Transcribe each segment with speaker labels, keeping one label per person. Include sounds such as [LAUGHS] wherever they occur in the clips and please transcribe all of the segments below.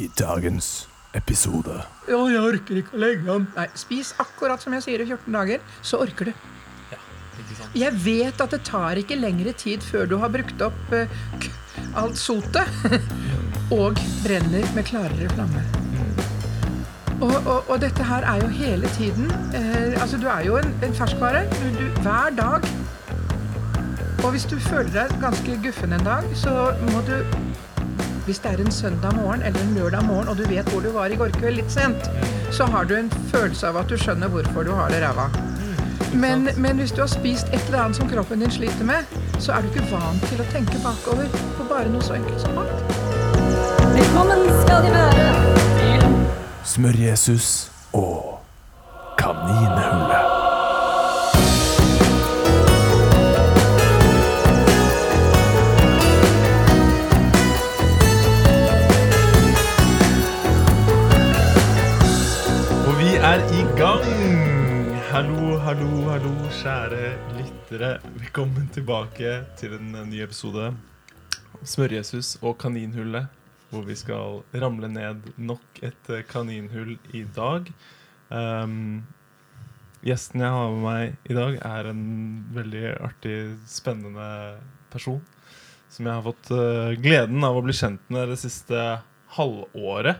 Speaker 1: i dagens episode.
Speaker 2: Ja, jeg orker ikke å legge ham. Nei, spis akkurat som jeg sier i 14 dager, så orker du.
Speaker 3: Ikke sant?
Speaker 2: Jeg vet at det tar ikke lengre tid før du har brukt opp uh, alt sotet [LAUGHS] og brenner med klarere flamme. Og, og, og dette her er jo hele tiden eh, Altså, du er jo en, en ferskvare. Du, du, hver dag. Og hvis du føler deg ganske guffen en dag, så må du Hvis det er en søndag morgen eller en lørdag morgen, og du vet hvor du var i går kveld litt sent, så har du en følelse av at du skjønner hvorfor du har det ræva. Men, men hvis du har spist et eller annet som kroppen din sliter med, så er du ikke vant til å tenke bakover på bare noe så enkelt som mat.
Speaker 4: Velkommen skal de være til
Speaker 1: Smør-Jesus og
Speaker 3: lyttere. Velkommen tilbake til en ny episode. Smør-Jesus og Kaninhullet, hvor vi skal ramle ned nok et eh, kaninhull i dag. Um, gjesten jeg har med meg i dag, er en veldig artig, spennende person. Som jeg har fått uh, gleden av å bli kjent med det siste halvåret.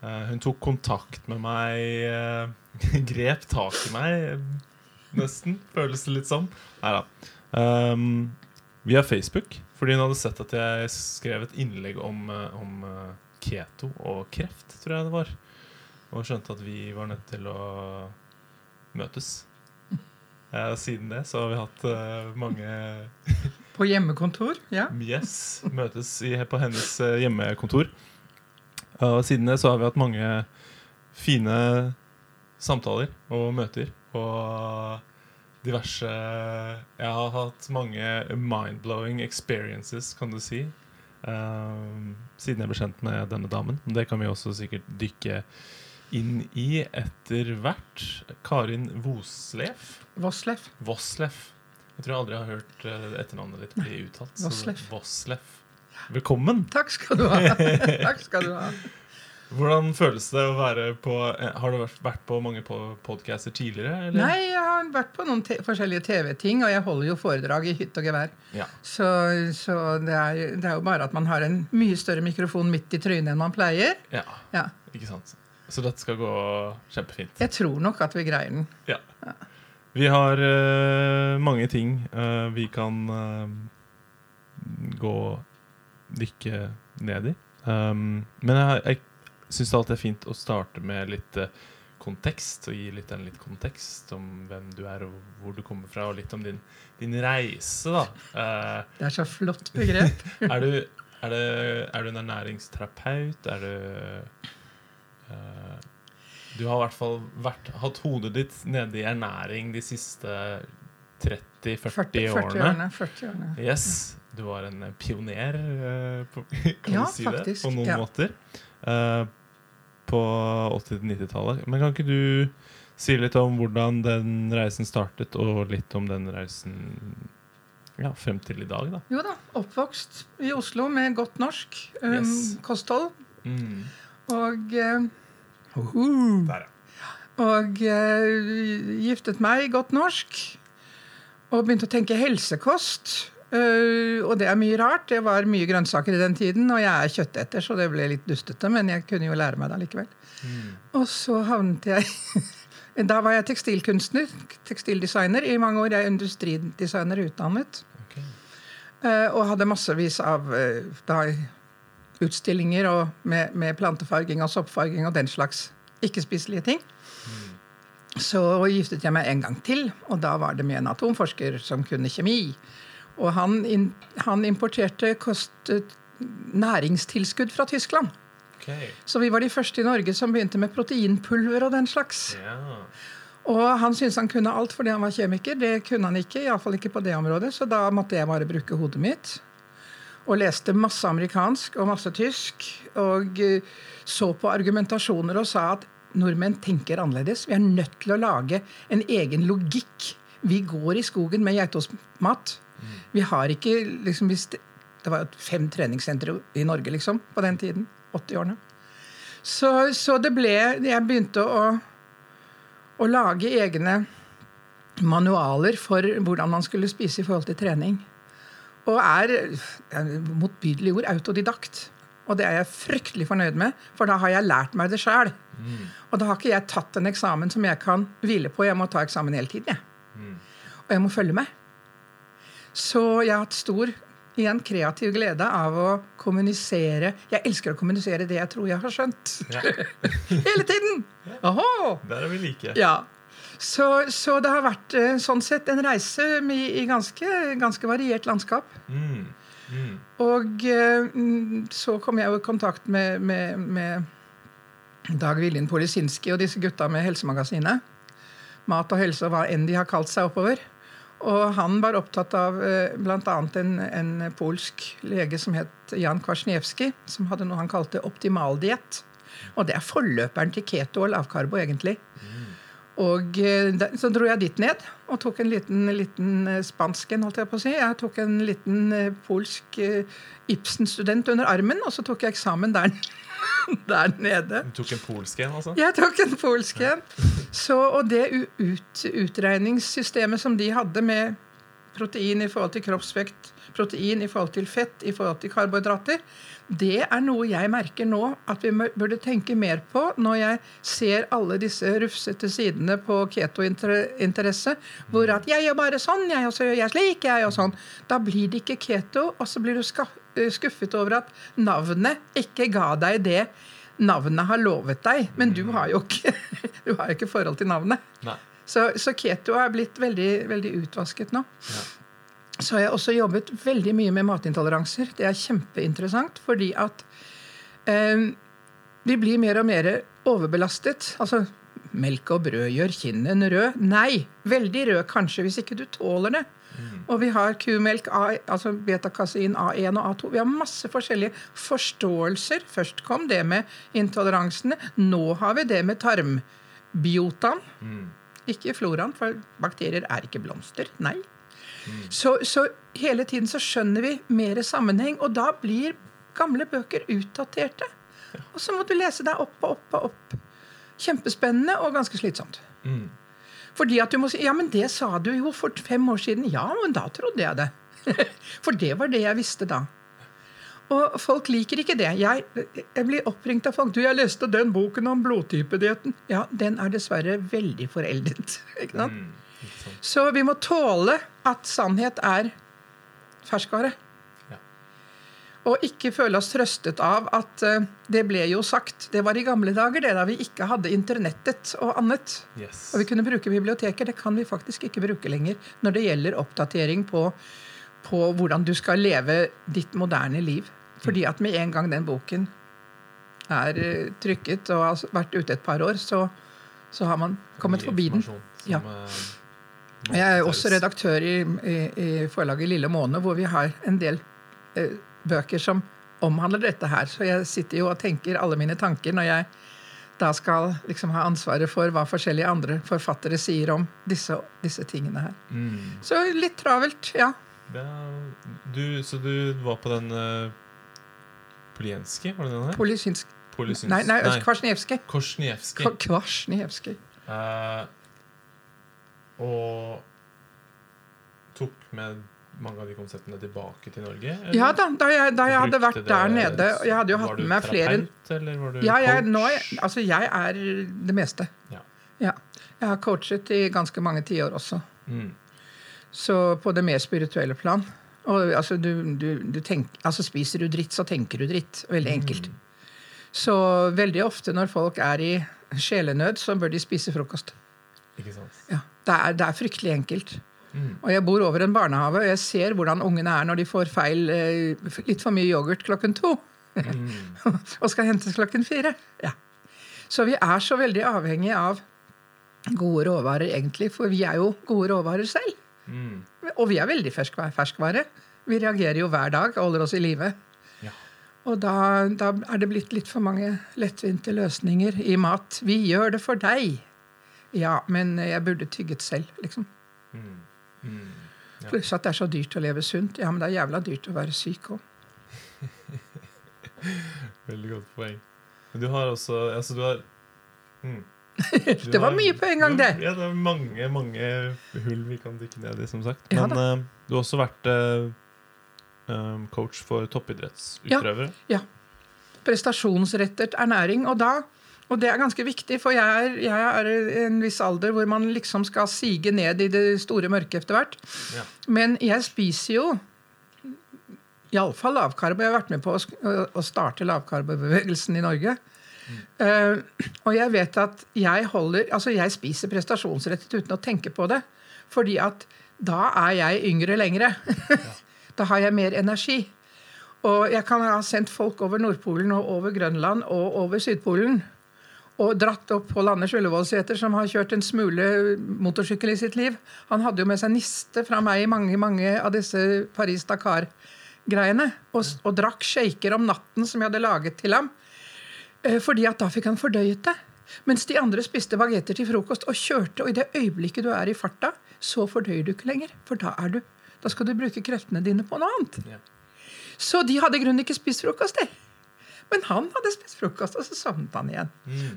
Speaker 3: Uh, hun tok kontakt med meg, uh, [LAUGHS] grep tak i meg, nesten, føles det litt som. Neida. Um, via Facebook, fordi hun hadde sett at jeg skrev et innlegg om, eh, om eh, keto og kreft, tror jeg det var. Og skjønte at vi var nødt til å møtes. Eh, siden det så har vi hatt eh, mange [LAUGHS]
Speaker 2: På hjemmekontor, ja.
Speaker 3: Yes, møtes i, på hennes eh, hjemmekontor. Og siden det så har vi hatt mange fine samtaler og møter. Og diverse Jeg har hatt mange mind-blowing experiences, kan du si. Um, siden jeg ble kjent med denne damen. Men Det kan vi også sikkert dykke inn i etter hvert. Karin Voslef.
Speaker 2: Voslef.
Speaker 3: Voslef. Jeg tror jeg aldri har hørt eh, etternavnet ditt bli uttalt. så
Speaker 2: Voslef.
Speaker 3: Voslef. Velkommen.
Speaker 2: Takk skal du ha. Takk skal du ha.
Speaker 3: Hvordan føles det å være på eh, Har du vært- på mange podcaster tidligere? Eller?
Speaker 2: Nei, jeg har vært på noen forskjellige TV-ting, og jeg holder jo foredrag i hytt og gevær.
Speaker 3: Ja.
Speaker 2: Så, så det, er, det er jo bare at man har en mye større mikrofon midt i trynet enn man pleier.
Speaker 3: ja.
Speaker 2: Ja.
Speaker 3: Ikke sant. Så dette skal gå kjempefint.
Speaker 2: Jeg tror nok at vi greier den.
Speaker 3: Ja. Vi har uh, mange ting uh, vi kan uh, gå dykke ned i. Um, men jeg, jeg syns alltid det er fint å starte med litt eh, kontekst, og gi litt en litt kontekst om hvem du er, og hvor du kommer fra, og litt om din, din reise, da. Eh,
Speaker 2: Det er så flott begrep. [LAUGHS]
Speaker 3: er, du, er, det, er du en ernæringsterapeut? Er du uh, Du har i hvert fall vært, hatt hodet ditt nede i ernæring de siste 30-40
Speaker 2: 40, 40
Speaker 3: årene.
Speaker 2: årene. 40 årene.
Speaker 3: Yes. Du var en pioner, på, [LAUGHS] kan
Speaker 2: Ja,
Speaker 3: du si
Speaker 2: faktisk,
Speaker 3: det? På noen
Speaker 2: ja.
Speaker 3: måter. Eh, på 80-90-tallet. Men kan ikke du si litt om hvordan den reisen startet, og litt om den reisen ja, frem til i dag, da?
Speaker 2: Jo da, oppvokst i Oslo med godt norsk um,
Speaker 3: Yes.
Speaker 2: kosthold.
Speaker 3: Mm.
Speaker 2: Og, eh,
Speaker 3: Der, ja.
Speaker 2: og uh, giftet meg i godt norsk. Og begynte å tenke helsekost. Eh, og det er mye rart. Det var mye grønnsaker i den tiden, og jeg er kjøtteter, så det ble litt dustete, men jeg kunne jo lære meg det likevel.
Speaker 3: Mm.
Speaker 2: Og så havnet jeg [LAUGHS] Da var jeg tekstilkunstner, tekstildesigner. I mange år jeg er industridesigner utdannet.
Speaker 3: Okay.
Speaker 2: Eh, og hadde massevis av eh, da, utstillinger og med, med plantefarging og soppfarging og den slags ikke-spiselige ting. Så giftet jeg meg en gang til, og da var det med en atomforsker som kunne kjemi. Og han, han importerte kost, næringstilskudd fra Tyskland.
Speaker 3: Okay.
Speaker 2: Så vi var de første i Norge som begynte med proteinpulver og den slags.
Speaker 3: Yeah.
Speaker 2: Og han syntes han kunne alt fordi han var kjemiker. Det kunne han ikke, iallfall ikke på det området, så da måtte jeg bare bruke hodet mitt. Og leste masse amerikansk og masse tysk. Og eh, så på argumentasjoner og sa at nordmenn tenker annerledes. Vi er nødt til å lage en egen logikk. Vi går i skogen med geitostmat. Vi har ikke liksom, hvis det, var fem treningssentre i Norge liksom, på den tiden. 80-årene. Så, så det ble Jeg begynte å, å lage egne manualer for hvordan man skulle spise i forhold til trening. Og er, motbydelig ord autodidakt. Og det er jeg fryktelig fornøyd med, for da har jeg lært meg det sjøl. Og da har ikke jeg tatt en eksamen som jeg kan hvile på. Jeg må ta eksamen hele tiden. Jeg. Og jeg må følge med. Så jeg har hatt stor igjen kreativ glede av å kommunisere. Jeg elsker å kommunisere det jeg tror jeg har skjønt.
Speaker 3: Ja. [LAUGHS]
Speaker 2: Hele tiden! Oho!
Speaker 3: Der er vi like.
Speaker 2: Ja. Så, så det har vært eh, sånn sett en reise i, i ganske, ganske variert landskap.
Speaker 3: Mm. Mm.
Speaker 2: Og eh, mm, så kom jeg jo i kontakt med, med, med Dag Viljen Polisinski og disse gutta med Helsemagasinet. Mat og helse og hva enn de har kalt seg oppover. Og han var opptatt av eh, bl.a. En, en polsk lege som het Jan Kwasniewski, som hadde noe han kalte optimaldiett. Og det er forløperen til keto og lavkarbo, egentlig. Og eh, så dro jeg dit ned og tok en liten, liten eh, spansk en, holdt jeg på å si. Jeg tok en liten polsk Ibsen-student under armen, og så tok jeg eksamen der, [LAUGHS] [LAUGHS] der nede.
Speaker 3: Du tok en polsk en, altså?
Speaker 2: Jeg tok en polsk en. Så, og det ut, utregningssystemet som de hadde med protein i forhold til kroppsvekt, protein i forhold til fett, i forhold til karbohydrater, det er noe jeg merker nå at vi burde tenke mer på når jeg ser alle disse rufsete sidene på ketointeresse, hvor at 'jeg gjør bare sånn, jeg, og så gjør jeg slik', jeg og sånn. Da blir det ikke keto, og så blir du eh, skuffet over at navnet ikke ga deg det navnet har lovet deg, men du har jo ikke, [LAUGHS] du har jo ikke forhold til navnet. Så, så keto er blitt veldig, veldig utvasket nå. Så har jeg også jobbet veldig mye med matintoleranser. Det er kjempeinteressant, fordi at eh, vi blir mer og mer overbelastet. Altså, melk og brød gjør kinnen rød. Nei, veldig rød kanskje, hvis ikke du tåler det. Og vi har kumelk, A, altså betakasein A1 og A2. Vi har masse forskjellige forståelser. Først kom det med intoleransene. Nå har vi det med tarmbiotaen. Ikke floraen, for bakterier er ikke blomster. Nei. Så, så hele tiden så skjønner vi mer sammenheng, og da blir gamle bøker utdaterte. Og så må du lese deg opp og opp og opp. Kjempespennende og ganske slitsomt.
Speaker 3: Mm.
Speaker 2: Fordi at du må si Ja, men det sa du jo for fem år siden. Ja, men da trodde jeg det. [LAUGHS] For det var det jeg visste da. Og folk liker ikke det. Jeg, jeg blir oppringt av folk. 'Du, jeg leste den boken om blodtypedietten.' Ja, den er dessverre veldig foreldet. [LAUGHS] Ikke sant?
Speaker 3: Mm. Ikke sant.
Speaker 2: Så vi må tåle at sannhet er ferskvare. Og ikke føle oss trøstet av at eh, det ble jo sagt. Det var i gamle dager, det da vi ikke hadde internettet og annet.
Speaker 3: Yes.
Speaker 2: Og vi kunne bruke biblioteker. Det kan vi faktisk ikke bruke lenger når det gjelder oppdatering på, på hvordan du skal leve ditt moderne liv. Fordi at med en gang den boken er eh, trykket og har vært ute et par år, så, så har man kommet forbi den. Ja.
Speaker 3: eh,
Speaker 2: Jeg er også redaktør i, i, i forlaget Lille Måne, hvor vi har en del eh, bøker som omhandler dette her. Så jeg sitter jo og tenker alle mine tanker når jeg da skal liksom ha ansvaret for hva forskjellige andre forfattere sier om disse, disse tingene her.
Speaker 3: Mm.
Speaker 2: Så litt travelt, ja.
Speaker 3: Ja, du, så du var på den uh, Polienski, var det den her?
Speaker 2: Polisynsk
Speaker 3: Polysyns-
Speaker 2: Nei, nei, Kvasjnevskij.
Speaker 3: Korsniewski.
Speaker 2: K- Kvasjnevskij.
Speaker 3: Eh, og tok med mange av de konseptene tilbake til Norge? eller?
Speaker 2: Ja da, da jeg, da jeg hadde vært der nede Jeg hadde jo hatt med meg flere
Speaker 3: eller var du
Speaker 2: Ja, jeg,
Speaker 3: coach?
Speaker 2: nå, altså, jeg er det meste.
Speaker 3: Ja.
Speaker 2: Ja. Jeg har coachet i ganske mange tiår også.
Speaker 3: Mm.
Speaker 2: Så på det mer spirituelle plan. Og altså, du, du, du tenk, altså Spiser du dritt, så tenker du dritt. Veldig enkelt. Så veldig ofte når folk er i sjelenød, så bør de spise frokost.
Speaker 3: Ikke sant?
Speaker 2: Ja, Det er, det er fryktelig enkelt.
Speaker 3: Mm.
Speaker 2: Og jeg bor over en barnehage, og jeg ser hvordan ungene er når de får feil eh, litt for mye yoghurt klokken to.
Speaker 3: Mm. [LAUGHS]
Speaker 2: og skal hentes klokken fire. Ja. Så vi er så veldig avhengig av gode råvarer, egentlig. For vi er jo gode råvarer selv.
Speaker 3: Mm.
Speaker 2: Og vi er veldig ferskvare. ferskvare. Vi reagerer jo hver dag og holder oss i live.
Speaker 3: Ja.
Speaker 2: Og da, da er det blitt litt for mange lettvinte løsninger i mat. Vi gjør det for deg. Ja, men jeg burde tygget selv, liksom.
Speaker 3: Mm. Mm. Ja.
Speaker 2: Pluss at det er så dyrt å leve sunt. Ja, men det er jævla dyrt å være syk òg. [LAUGHS]
Speaker 3: Veldig godt poeng. Men du har også Altså, du har mm. [LAUGHS] Du
Speaker 2: Det var
Speaker 3: har-
Speaker 2: mye på en gang, det.
Speaker 3: Ja, det er mange, mange hull vi kan dykke ned i, som sagt.
Speaker 2: Ja
Speaker 3: Men eh, du har også vært eh, coach for toppidrettsutøvere.
Speaker 2: Prestasjonsrettet ernæring. Og da og det er ganske viktig, for jeg er, jeg er i en viss alder hvor man liksom skal sige ned i det store mørket etter hvert.
Speaker 3: Ja.
Speaker 2: Men jeg spiser jo iallfall lavkarbo. Jeg har vært med på å, starte lavkarbobevegelsen i Norge. Eh, og jeg vet at jeg holder Altså, jeg spiser prestasjonsrettet uten å tenke på det. Fordi at da er jeg yngre lengre. [LAUGHS] da har jeg mer energi. Og jeg kan ha sendt folk over Nordpolen og over Grønland og over Sydpolen. Og dratt opp Pål Anders Ullevålseter, som har kjørt en smule motorsykkel i sitt liv. Han hadde jo med seg niste fra meg i mange mange av disse Paris-Dakar-greiene. Og, og drakk shaker om natten som jeg hadde laget til ham. Eh, Fordi at da fikk han fordøyet det. Mens de andre spiste bagetter til frokost og kjørte. Og i det øyeblikket du er i farta, så fordøyer du ikke lenger. For da, er du, da skal du bruke kreftene dine på noe annet. Så de hadde i grunnen ikke spist frokost, de. Men han hadde spist frokost, og så sovnet han igjen.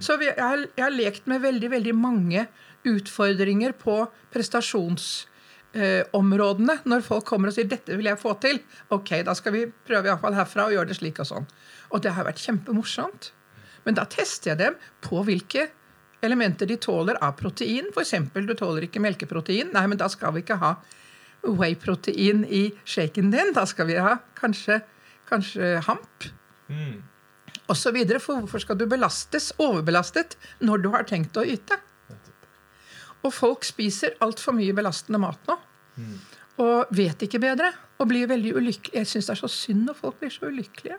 Speaker 2: Så vi, jeg, har, jeg har lekt med veldig veldig mange utfordringer på prestasjonsområdene. når folk kommer og sier 'dette vil jeg få til', ok, da skal vi prøve i hvert fall herfra og gjøre det slik og sånn. Og det har vært kjempemorsomt. Men da tester jeg dem på hvilke elementer de tåler av protein. F.eks. du tåler ikke melkeprotein. Nei, men da skal vi ikke ha whey-protein i shaken din. Da skal vi ha kanskje, kanskje hamp
Speaker 3: Mm.
Speaker 2: Videre. For hvorfor skal du belastes, overbelastet, når du har tenkt å yte? Og folk spiser altfor mye belastende mat nå. Og vet ikke bedre. Og blir veldig ulykkelige. Jeg syns det er så synd når folk blir så ulykkelige.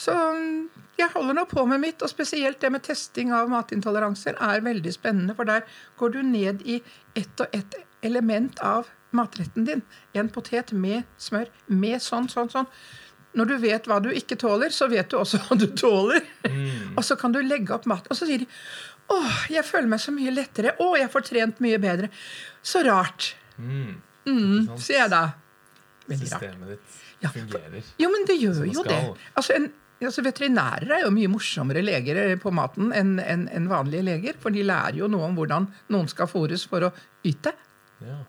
Speaker 2: Så mm, jeg holder nå på med mitt, og spesielt det med testing av matintoleranser er veldig spennende, for der går du ned i ett og ett element av matretten din. En potet med smør, med sånn, sånn, sånn. Når du vet hva du ikke tåler, så vet du også hva du tåler. Og så kan du legge opp mat. Og så sier de åh, jeg føler meg så mye lettere. Å, jeg får trent mye bedre. Så rart.
Speaker 3: Mm.
Speaker 2: Mm, sier jeg da. Veldig rart.
Speaker 3: Systemet ditt
Speaker 2: Ja,
Speaker 3: fungerer.
Speaker 2: Jo, men det gjør jo det. Altså, en, altså, veterinærer er jo mye morsommere leger på maten enn en, en vanlige leger. For de lærer jo noe om hvordan noen skal fôres for å yte.
Speaker 3: Ja.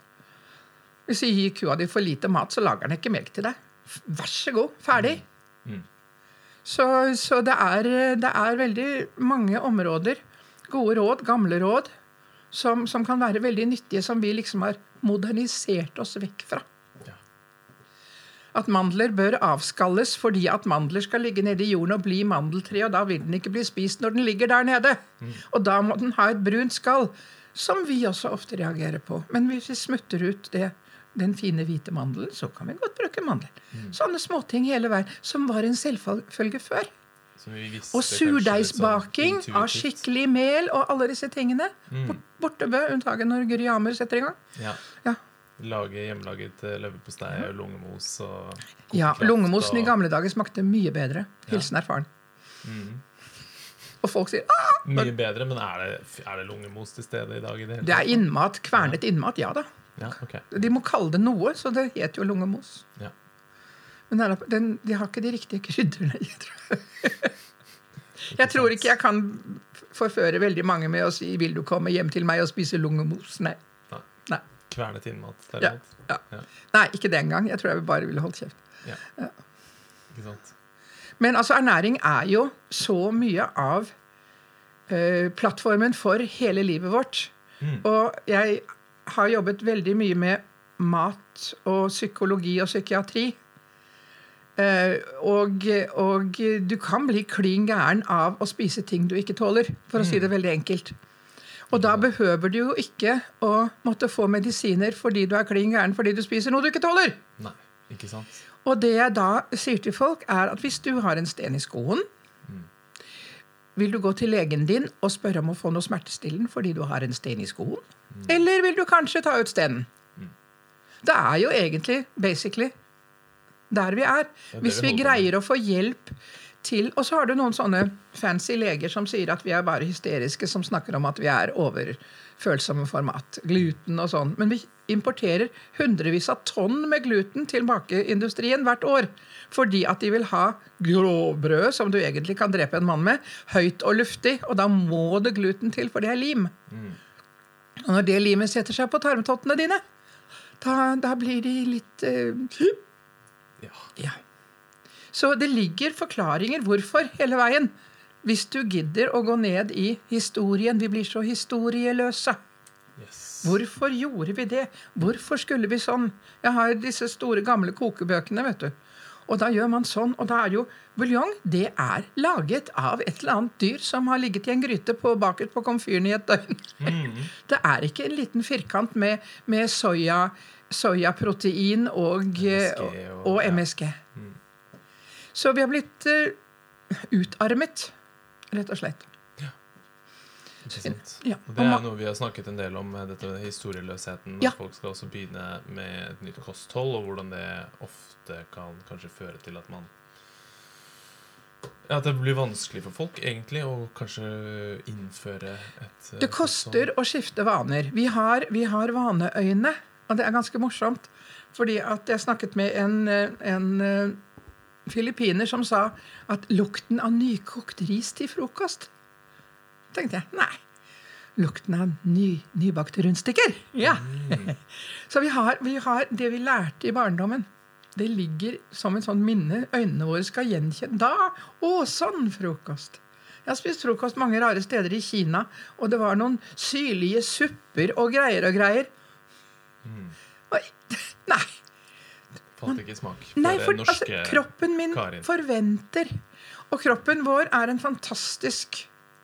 Speaker 2: Hvis du gir kua di for lite mat, så lager den ikke melk til deg. Vær så god, ferdig.
Speaker 3: Mm.
Speaker 2: Så, så det, er, det er veldig mange områder, gode råd, gamle råd, som, som kan være veldig nyttige, som vi liksom har modernisert oss vekk fra.
Speaker 3: Ja.
Speaker 2: At mandler bør avskalles fordi at mandler skal ligge nede i jorden og bli mandeltre, og da vil den ikke bli spist når den ligger der nede. Og da må den ha et brunt skall, som vi også ofte reagerer på. Men hvis vi smutter ut det, den fine hvite mandelen, så kan vi godt bruke mandelen. Sånne småting hele veien, som var en selvfølge før.
Speaker 3: Visste
Speaker 2: Og
Speaker 3: surdeigsbaking sånn
Speaker 2: av skikkelig mel og alle disse tingene. Bort- Bortebø, unntaket når Guri Amer setter i gang.
Speaker 3: Ja.
Speaker 2: Ja.
Speaker 3: Lage hjemmelaget eh, leverpostei og lungemos og
Speaker 2: Ja,
Speaker 3: lungemosen
Speaker 2: Lungemosen i gamle dager smakte mye bedre. Hilsen erfaren. Og folk sier Aah!
Speaker 3: Mye bedre, men er det, er det lungemos til stede i dag? i Det hele
Speaker 2: det er innmat. Kvernet innmat, ja da.
Speaker 3: Ja, okay.
Speaker 2: De må kalle det noe, så det heter jo lungemos.
Speaker 3: Ja.
Speaker 2: Men den den, de har ikke de riktige krydderne Jeg [LAUGHS] tror jeg. Tror ikke jeg kan forføre veldig mange med å si 'vil du komme hjem til meg og spise lungemos'? Nei.
Speaker 3: Nei.
Speaker 2: Nei.
Speaker 3: Kvernet innmat,
Speaker 2: Ja.
Speaker 3: derimot.
Speaker 2: Ja.
Speaker 3: Ja.
Speaker 2: Nei, ikke den gang. Jeg tror jeg bare ville holdt kjeft.
Speaker 3: Ja. Ikke sant?
Speaker 2: Men altså, ernæring er jo så mye av uh, plattformen for hele livet vårt. Og jeg har jobbet veldig mye med mat og psykologi og psykiatri. Eh, og, og du kan bli klin gæren av å spise ting du ikke tåler, for å si det veldig enkelt. Og da behøver du jo ikke å måtte få medisiner fordi du er klin gæren fordi du spiser noe du ikke tåler.
Speaker 3: Nei, ikke sant?
Speaker 2: Og det jeg da sier til folk, er at hvis du har en sten i skoen, vil du gå til legen din og spørre om å få noe smertestillende fordi du har en sten i skoen? Eller vil du kanskje ta ut stenen? Det er jo egentlig basically der vi er. Hvis
Speaker 3: vi
Speaker 2: vi greier å få hjelp til Og så har du noen sånne fancy leger som sier at vi er bare hysteriske, som snakker om at vi er overfølsomme for mat. Gluten og sånn. Men vi importerer hundrevis av tonn med gluten til bakeindustrien hvert år. Fordi at de vil ha gråbrød, som du egentlig kan drepe en mann med, høyt og luftig. Og da må det gluten til, for det er lim. Og når det limet setter seg på tarmtottene dine, da, da blir de litt uh,
Speaker 3: Ja.
Speaker 2: ja. Så det ligger forklaringer hvorfor hele veien. Hvis du gidder å gå ned i historien. Vi blir så historieløse.
Speaker 3: Yes.
Speaker 2: Hvorfor gjorde vi det? Hvorfor skulle vi sånn? Jeg har disse store, gamle kokebøkene, vet du. Og da gjør man sånn, og da er jo buljong det er laget av et eller annet dyr som har ligget i en gryte på, baket på komfyren i et døgn. [LAUGHS] Det er ikke en liten firkant med, med soya, soyaprotein og,
Speaker 3: MSG
Speaker 2: og,
Speaker 3: og-
Speaker 2: og
Speaker 3: ja.
Speaker 2: MSG. Så vi har blitt eh, utarmet, rett og slett.
Speaker 3: Ikke sant?
Speaker 2: Ja.
Speaker 3: Det er noe vi har snakket en del om, eh, dette med historieløsheten.
Speaker 2: Ja.
Speaker 3: At folk skal også begynne med et nytt kosthold, og hvordan det ofte kan kanskje føre til at man ja, det blir vanskelig for folk egentlig å kanskje innføre et eh,
Speaker 2: Det koster å skifte vaner. Vi har, vi har vaneøyne, og det er ganske morsomt. Fordi at jeg snakket med en, en filippiner som sa at lukten av nykokt ris til frokost tenkte jeg nei. Lukten av ny, nybakte rundstykker. Ja. [LAUGHS] Så vi har, vi har det vi lærte i barndommen. Det ligger som et sånt minne. Øynene våre skal gjenkjenne Da! Å, sånn frokost! Jeg har spist frokost mange rare steder i Kina, og det var noen syrlige supper og greier og greier. Oi, [LAUGHS] nei.
Speaker 3: Falt ikke i smak for
Speaker 2: Nei,
Speaker 3: det
Speaker 2: for
Speaker 3: norske
Speaker 2: altså, kroppen min
Speaker 3: Karin.
Speaker 2: forventer. Og kroppen vår er en fantastisk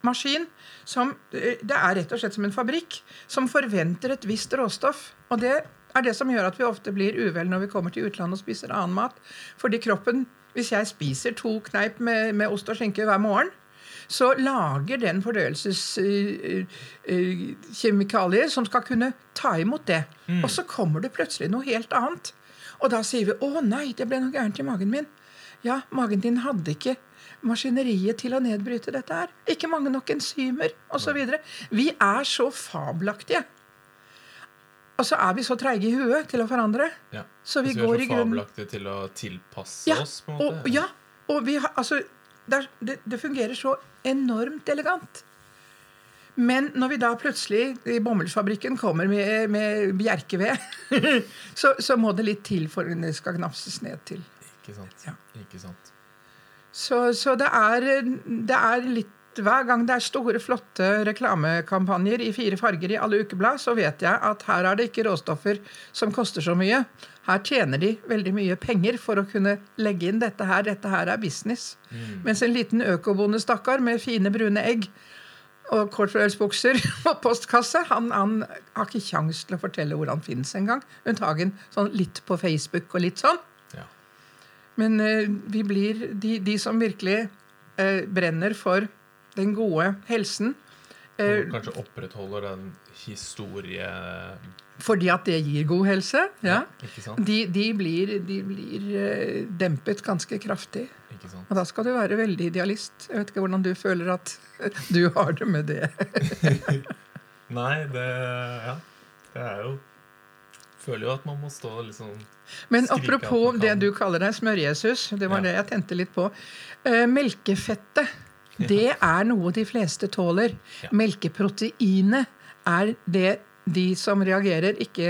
Speaker 2: maskin som eh, Det er rett og slett som en fabrikk som forventer et visst råstoff. Og det er det som gjør at vi ofte blir uvel når vi kommer til utlandet og spiser annen mat. Fordi kroppen Hvis jeg spiser to kneip med, med ost og skinke hver morgen, så lager den fordøyelseskjemikalier som skal kunne ta imot det. Og så kommer det plutselig noe helt annet. Og da sier vi 'Å nei, det ble noe gærent i magen min'. Ja, magen din hadde ikke maskineriet til å nedbryte dette her. Ikke mange nok enzymer osv. Vi er så fabelaktige. Og så er vi så treige i huet til å forandre.
Speaker 3: ja.
Speaker 2: Så vi
Speaker 3: Så
Speaker 2: går
Speaker 3: vi er så fabelaktige til å tilpasse
Speaker 2: ja,
Speaker 3: oss, på en måte.
Speaker 2: og, ja, og vi har, altså, det, er- det, det fungerer så enormt elegant. Men når vi da plutselig i bomullsfabrikken kommer med, med bjerkeved, [LAUGHS] så, så må det litt til for det skal gnafses ned til.
Speaker 3: Ikke sant.
Speaker 2: Ja.
Speaker 3: Ikke sant.
Speaker 2: Så, så det, er, det er litt Hver gang det er store, flotte reklamekampanjer i fire farger i alle ukeblad, så vet jeg at her er det ikke råstoffer som koster så mye. Her tjener de veldig mye penger for å kunne legge inn dette her. Dette her er business. Mens en liten økobonde, stakkar, med fine, brune egg og kortfløyelsbukser [LAUGHS] og postkasse, han, han har ikke kjangs til å fortelle hvor han finnes engang. Unntagen sånn litt på Facebook og litt sånn.
Speaker 3: Ja.
Speaker 2: Men uh, vi blir de, de som virkelig uh, brenner for den gode helsen. uh,
Speaker 3: Og kanskje opprettholder den historie...
Speaker 2: fordi at det gir god helse. Ja. De, de blir, de blir eh, dempet ganske kraftig. Og da skal du være veldig idealist. Jeg vet ikke hvordan du føler at [LAUGHS] du har det med det. [LAUGHS]
Speaker 3: Nei, det Ja. Det er jo Føler jo at man må stå liksom
Speaker 2: Men
Speaker 3: Skrike at
Speaker 2: apropos det du kaller deg smør-Jesus, det var
Speaker 3: Ja.
Speaker 2: det jeg tente litt på. Uh, melkefettet, det er noe de fleste tåler.
Speaker 3: Ja.
Speaker 2: Melkeproteinet er det de som reagerer, ikke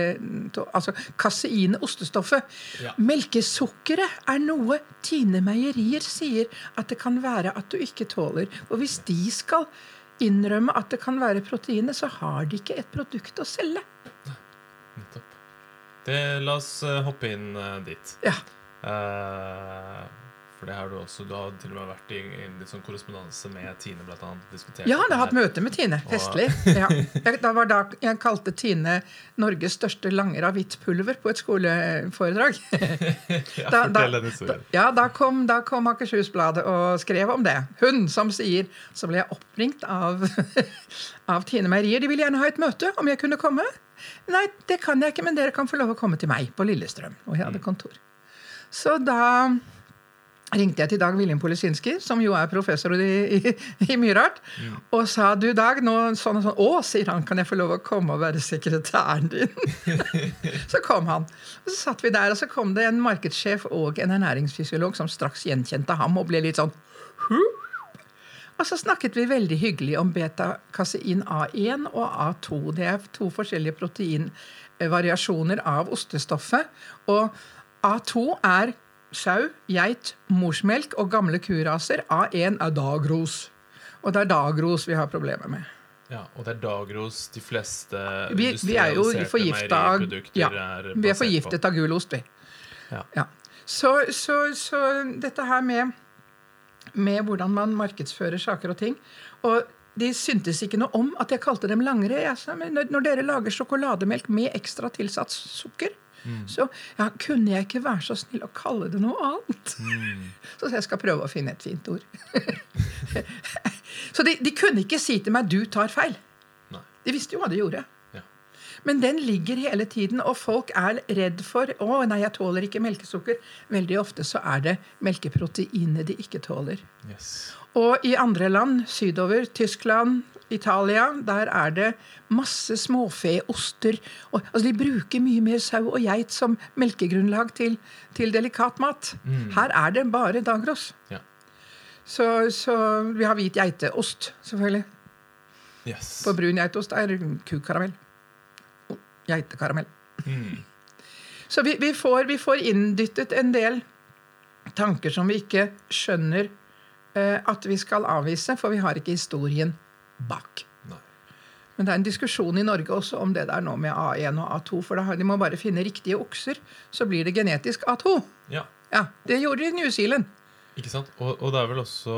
Speaker 2: Altså kaseinet, ostestoffet.
Speaker 3: Ja.
Speaker 2: Melkesukkeret er noe Tine Meierier sier at det kan være at du ikke tåler. Og hvis de skal innrømme at det kan være proteinet, så har de ikke et produkt å selge.
Speaker 3: Nettopp. Det, la oss eh, hoppe inn eh, dit.
Speaker 2: Ja.
Speaker 3: Eh, for det har du også Du har til og med vært i, i litt sånn korrespondanse med Tine, blant annet.
Speaker 2: Ja,
Speaker 3: han
Speaker 2: jeg har hatt møte med Tine. Festlig. Ja. Da var da jeg kalte Tine Norges største langer av hvitt pulver på et skoleforedrag. [LAUGHS]
Speaker 3: Ja,
Speaker 2: Da, da,
Speaker 3: historien.
Speaker 2: ja, da kom, da kom Akershusbladet og skrev om det. Hun som sier Så ble jeg oppringt av, [LAUGHS] av Tine Meierier. De ville gjerne ha et møte, om jeg kunne komme. Nei, det kan jeg ikke, men dere kan få lov å komme til meg på Lillestrøm. Og jeg hadde kontor. Så da ringte jeg til Dag Wilhelm Polisinski, som jo er professor i, i, i mye rart, og sa du Dag, nå sånn og sånn Å, sier han, kan jeg få lov å komme og være sekretæren din? [LAUGHS] så kom han. Og så satt vi der, og så kom det en markedssjef og en ernæringsfysiolog som straks gjenkjente ham og ble litt sånn Hup! Og så snakket vi veldig hyggelig om beta-kasein A1 og A2. Det er to forskjellige proteinvariasjoner av ostestoffet. Og A2 er sau, geit, morsmelk og gamle kuraser. av en er dagros. Og det er dagros vi har problemer med.
Speaker 3: Ja, og det er dagros de fleste
Speaker 2: Vi, vi er jo
Speaker 3: industrialiserte
Speaker 2: forgifta av
Speaker 3: meieriprodukter
Speaker 2: ja,
Speaker 3: er
Speaker 2: Vi er
Speaker 3: basert
Speaker 2: forgiftet av gulost, vi.
Speaker 3: Ja.
Speaker 2: Ja. Så, så, så dette her med, med hvordan man markedsfører saker og ting Og de syntes ikke noe om at jeg kalte dem langre. Jeg sa, men når, når dere lager sjokolademelk med ekstra tilsatt sukker,
Speaker 3: Mm.
Speaker 2: så ja, kunne jeg ikke være så snill å kalle det noe annet?
Speaker 3: Mm. [LAUGHS]
Speaker 2: Så jeg skal prøve å finne et fint ord. [LAUGHS] så de, de kunne ikke si til meg 'du tar feil'.
Speaker 3: Nei.
Speaker 2: De visste jo hva de gjorde.
Speaker 3: Ja.
Speaker 2: Men den ligger hele tiden, og folk er redd for 'Å, nei, jeg tåler ikke melkesukker'. Veldig ofte så er det melkeproteinet de ikke tåler.
Speaker 3: Yes.
Speaker 2: Og i andre land sydover, Tyskland, Italia, der er det masse småfeoster. Og, altså de bruker mye mer sau og geit som melkegrunnlag til, til delikat mat. Her er det bare dagros.
Speaker 3: Ja.
Speaker 2: Så, så vi har hvit geiteost, selvfølgelig.
Speaker 3: Yes.
Speaker 2: For brun geitost er kukaramell. Geitekaramell.
Speaker 3: Mm.
Speaker 2: Så vi, vi, får, vi får inndyttet en del tanker som vi ikke skjønner eh, at vi skal avvise, for vi har ikke historien bak.
Speaker 3: Nei.
Speaker 2: Men det er en diskusjon i Norge også om det der nå med A1 og A2. For da de må bare finne riktige okser, så blir det genetisk A2.
Speaker 3: Ja,
Speaker 2: Ja, Det gjorde de i New Zealand.
Speaker 3: ikke sant? Og, og det er vel også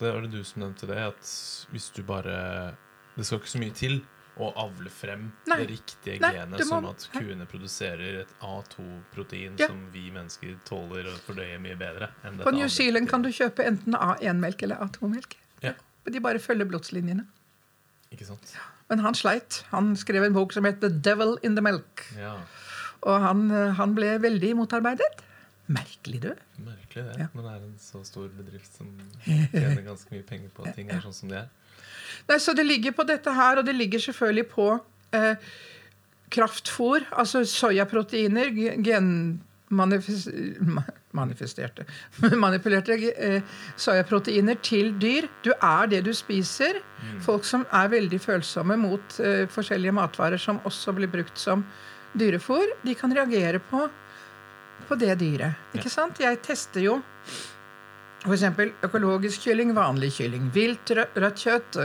Speaker 3: Det var det du som nevnte det, at hvis du bare Det skal ikke så mye til å avle frem
Speaker 2: Nei.
Speaker 3: det riktige
Speaker 2: Nei,
Speaker 3: genet,
Speaker 2: må-
Speaker 3: sånn at kuene produserer et A2-protein
Speaker 2: Ja.
Speaker 3: som vi mennesker tåler å fordøye mye bedre.
Speaker 2: På New Zealand kan du kjøpe enten A1-melk eller A2-melk.
Speaker 3: Ja,
Speaker 2: De bare følger blodslinjene.
Speaker 3: ikke sant?
Speaker 2: Men han sleit. Han skrev en bok som het The Devil in the Milk.
Speaker 3: Ja,
Speaker 2: Og han, eh, han ble veldig motarbeidet. Merkelig, du.
Speaker 3: Merkelig det,
Speaker 2: Ja.
Speaker 3: Men det er en så stor bedrift som tjener ganske mye penger på at ting er sånn som de er.
Speaker 2: Nei, Så det ligger på dette her, og det ligger selvfølgelig på eh, kraftfôr, altså soyaproteiner, ge- genmanifesterte [LAUGHS] Manipulerte eh, soyaproteiner til dyr. Du er det du spiser. Folk som er veldig følsomme mot eh, forskjellige matvarer som også blir brukt som dyrefôr, de kan reagere på, på det dyret. Ikke sant? Jeg tester jo F.eks. økologisk kylling, vanlig kylling, vilt rø- rødt kjøtt,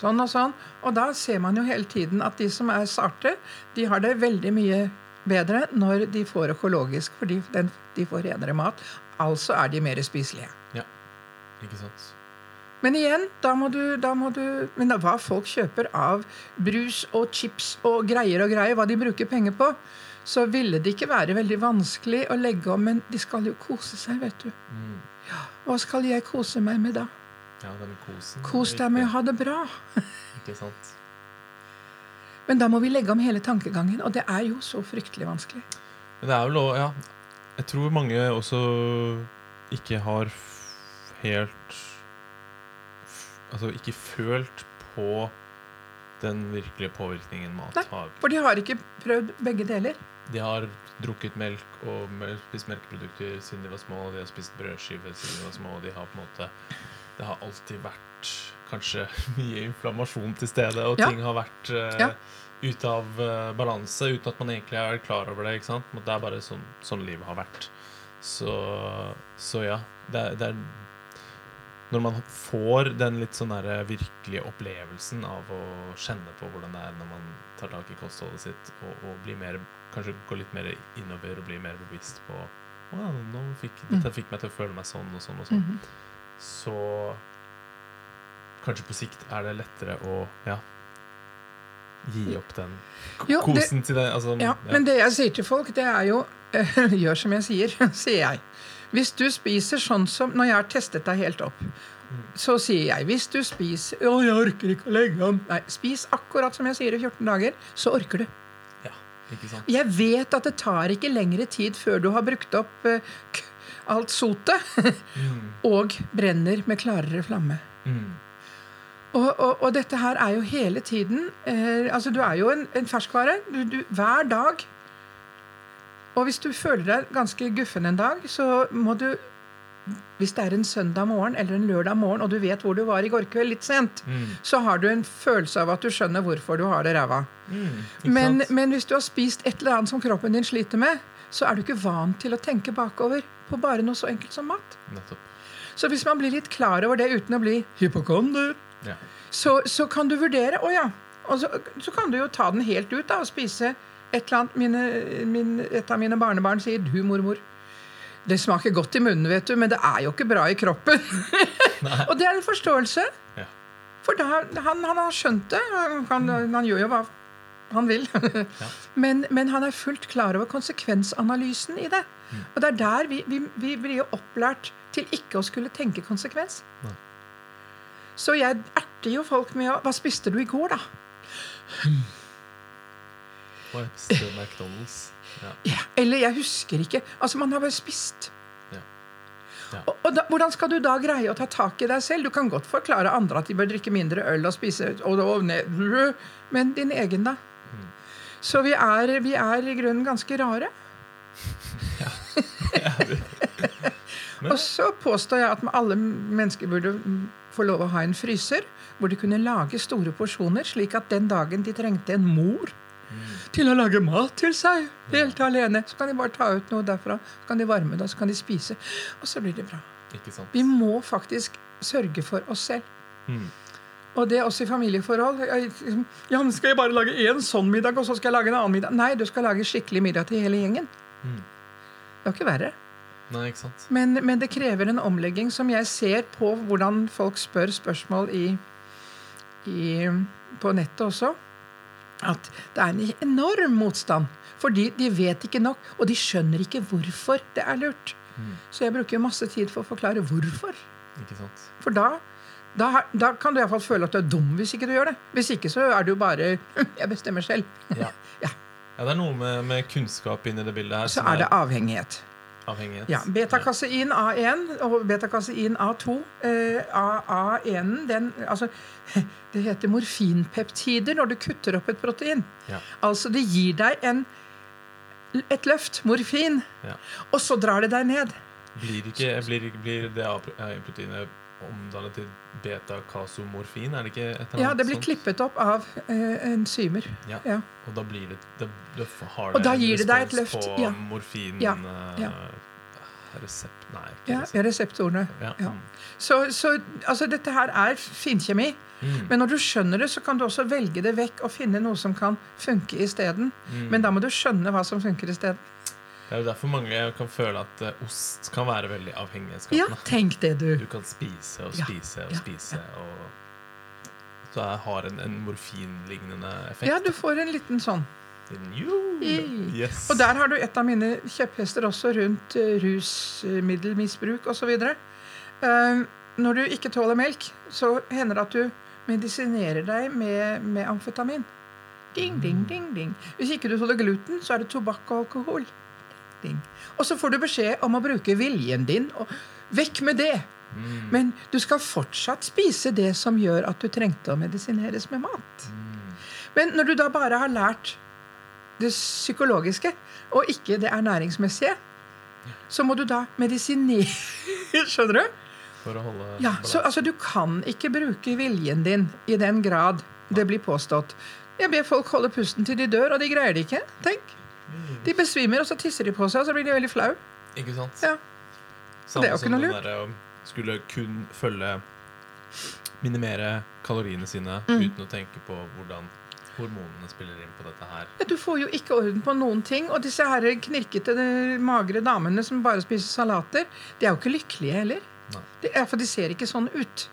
Speaker 2: sånn og sånn. Og da ser man jo hele tiden at de som er sarte, de har det veldig mye bedre når de får økologisk, fordi den, de får renere mat. Altså er de mer spiselige.
Speaker 3: Ja, ikke sant?
Speaker 2: Men igjen, da må du, da må du Men hva folk kjøper av brus og chips og greier og greier, hva de bruker penger på, så ville det ikke være veldig vanskelig å legge om, men de skal jo kose seg, vet du.
Speaker 3: Mm.
Speaker 2: Hva skal jeg kose meg med da?
Speaker 3: Ja, det med kosen.
Speaker 2: Kos deg med å ha det bra.
Speaker 3: Ikke sant?
Speaker 2: Men da må vi legge om hele tankegangen, og det er jo så fryktelig vanskelig.
Speaker 3: Men det er vel også, ja Jeg tror mange også ikke har helt Altså ikke følt på den virkelige påvirkningen mat
Speaker 2: Nei.
Speaker 3: har.
Speaker 2: For de har ikke prøvd begge deler.
Speaker 3: De har drukket melk og spist melkeprodukter siden de var små, de har spist brødskiver siden de var små, og de har på en måte Det har alltid vært kanskje [LAUGHS] mye inflammasjon til stede, og ting har vært
Speaker 2: uh,
Speaker 3: ute av uh, balanse uten at man egentlig er klar over det. ikke sant? Det er bare sånn, sånn livet har vært. Så, så ja. Det, er- det er Når man får den litt sånn der virkelige opplevelsen av å kjenne på hvordan det er når man tar tak i kostholdet sitt, og, og blir mer, kanskje går litt mer innover og blir mer bevisst på «Å ja, nå fikk, Dette fikk meg til å føle meg sånn og sånn og sånn.
Speaker 2: Mhm.
Speaker 3: Så kanskje på sikt er det lettere å ja, gi opp den
Speaker 2: jo,
Speaker 3: kosen det- til det. Altså,
Speaker 2: Ja, Men det jeg sier til folk, det er jo [LAUGHS] Gjør som jeg sier, [LAUGHS] sier jeg. Hvis du spiser sånn som Når jeg har testet deg helt opp, så sier jeg hvis du spiser Å, jeg orker ikke å legge om. Nei, spis akkurat som jeg sier i 14 dager, så orker du.
Speaker 3: ja, ikke sant?
Speaker 2: Jeg vet at det tar ikke lengre tid før du har brukt opp uh, alt sotet [LAUGHS] og brenner med klarere flamme.
Speaker 3: Mm.
Speaker 2: Og, og, og dette her er jo hele tiden eh, Altså, du er jo en, en ferskvare. Du, du, hver dag. Og hvis du føler deg ganske guffen en dag, så må du Hvis det er en søndag morgen eller en lørdag morgen, og du vet hvor du var i går kveld litt sent,
Speaker 3: Mm.
Speaker 2: så har du en følelse av at du skjønner hvorfor du har det ræva.
Speaker 3: Mm.
Speaker 2: Men, men hvis du har spist et eller annet som kroppen din sliter med, så er du ikke vant til å tenke bakover på bare noe så enkelt som mat.
Speaker 3: Nettopp.
Speaker 2: Så hvis man blir litt klar over det uten å bli hypokonder,
Speaker 3: Ja.
Speaker 2: så, så kan du vurdere Å ja. Og så, så kan du jo ta den helt ut da, og spise et eller annet. Mine, min, et av mine barnebarn sier 'du, mormor'. Det smaker godt i munnen, vet du, men det er jo ikke bra i kroppen. [LAUGHS] [LAUGHS] og det er en forståelse.
Speaker 3: Ja.
Speaker 2: For da, han, han har skjønt det. Han, han, han gjør jo hva han vil. [LAUGHS] men, men han er fullt klar over konsekvensanalysen i det. Og det er der vi, vi, vi blir jo opplært til ikke å skulle tenke konsekvens.
Speaker 3: Nei.
Speaker 2: Så jeg erter jo folk med å Hva spiste du i går, da?
Speaker 3: Spiste McDonald's. Ja.
Speaker 2: Ja, eller jeg husker ikke. Altså, man har bare spist.
Speaker 3: Ja. Ja.
Speaker 2: Og, og da, hvordan skal du da greie å ta tak i deg selv? Du kan godt forklare andre at de bør drikke mindre øl og spise og, og, Men din egen, da?
Speaker 3: Mm.
Speaker 2: Så vi er, vi er i grunnen ganske rare. [LAUGHS]
Speaker 3: Men- [LAUGHS]
Speaker 2: og så påstår jeg at alle mennesker burde få lov å ha en fryser hvor de kunne lage store porsjoner, slik at den dagen de trengte en mor til å lage mat til seg helt alene, så kan de bare ta ut noe derfra, så kan de varme det, og så kan de spise, og så blir det bra. Vi må faktisk sørge for oss selv.
Speaker 3: Mm.
Speaker 2: Og det også i familieforhold. Liksom, Ja, men skal jeg bare lage én sånn middag, og så skal jeg lage en annen middag? Nei, du skal lage skikkelig middag til hele gjengen.
Speaker 3: Mm.
Speaker 2: Det er ikke verre.
Speaker 3: Nei?
Speaker 2: Men, men det krever en omlegging som jeg ser på hvordan folk spør spørsmål i, i, på nettet også. At det er en enorm motstand. Fordi de vet ikke nok, og de skjønner ikke hvorfor det er lurt. Så jeg bruker masse tid for å forklare hvorfor. For da, da, da kan du iallfall føle at du er dum hvis ikke du gjør det. Hvis ikke så er du bare [LAUGHS] Jeg bestemmer selv.
Speaker 3: Ja. [LAUGHS]
Speaker 2: Ja.
Speaker 3: Ja, det er noe med, med kunnskap inni det bildet her
Speaker 2: Så er det avhengighet.
Speaker 3: Avhengighet.
Speaker 2: Ja, Betakasein A1 og betakasein A2. Eh, A- A1 den, altså, [LAUGHS] Det heter morfinpeptider når du kutter opp et protein.
Speaker 3: Ja.
Speaker 2: Altså det gir deg en, et løft, morfin,
Speaker 3: Ja.
Speaker 2: og så drar det deg ned.
Speaker 3: Blir, ikke, blir, blir det A-proteinet omdannet til beta-kasomorfin? Er det ikke et eller annet Ja,
Speaker 2: Det blir
Speaker 3: sånt?
Speaker 2: klippet opp av eh, enzymer.
Speaker 3: Ja.
Speaker 2: Ja.
Speaker 3: Og da blir det, det, det har
Speaker 2: Og da gir det deg et løft,
Speaker 3: på
Speaker 2: ja.
Speaker 3: morfin
Speaker 2: Ja,
Speaker 3: eh,
Speaker 2: ja.
Speaker 3: Resept Nei,
Speaker 2: Ja,
Speaker 3: resept.
Speaker 2: reseptorene.
Speaker 3: Ja.
Speaker 2: ja.
Speaker 3: mm.
Speaker 2: Så, så altså, dette her er finkjemi.
Speaker 3: Mm.
Speaker 2: Men når du skjønner det, så kan du også velge det vekk og finne noe som kan funke isteden.
Speaker 3: Mm.
Speaker 2: Men da må du skjønne hva som funker isteden.
Speaker 3: Det er jo derfor mange kan føle at eh, ost kan være veldig
Speaker 2: Ja, tenk det, du.
Speaker 3: Du kan spise og
Speaker 2: Ja,
Speaker 3: spise og
Speaker 2: ja,
Speaker 3: spise og Så har en, en morfinlignende effekt.
Speaker 2: Ja, du får en liten sånn.
Speaker 3: Yes.
Speaker 2: Og der har du et av mine kjepphester også rundt uh, rusmiddelmisbruk osv. Uh, når du ikke tåler melk, så hender det at du medisinerer deg med, med amfetamin. Ding, ding, ding, ding. Hvis ikke du tåler gluten, så er det tobakk og alkohol. Ding. Og så får du beskjed om å bruke viljen din. og Vekk med det!
Speaker 3: Mm.
Speaker 2: Men du skal fortsatt spise det som gjør at du trengte å medisineres med mat. Men når du da bare har lært det psykologiske, og ikke det ernæringsmessige, så må du da medisinere. [LAUGHS] Skjønner du?
Speaker 3: For å holde
Speaker 2: Ja, så altså, Du kan ikke bruke viljen din i den grad det blir påstått. Jeg ber folk holde pusten til de dør, og de greier det ikke. Tenk. De besvimer, og så tisser de på seg, og så blir de veldig flau.
Speaker 3: Ikke sant?
Speaker 2: Ja.
Speaker 3: Samme
Speaker 2: det er jo ikke
Speaker 3: som
Speaker 2: noe lurt.
Speaker 3: derre å skulle kun følge Minimere kaloriene sine
Speaker 2: Mm.
Speaker 3: uten å tenke på hvordan hormonene spiller inn på dette her.
Speaker 2: Ja, Du får jo ikke orden på noen ting. Og disse her knirkete, magre damene som bare spiser salater, de er jo ikke lykkelige heller.
Speaker 3: Nei.
Speaker 2: De, for de ser ikke sånn ut.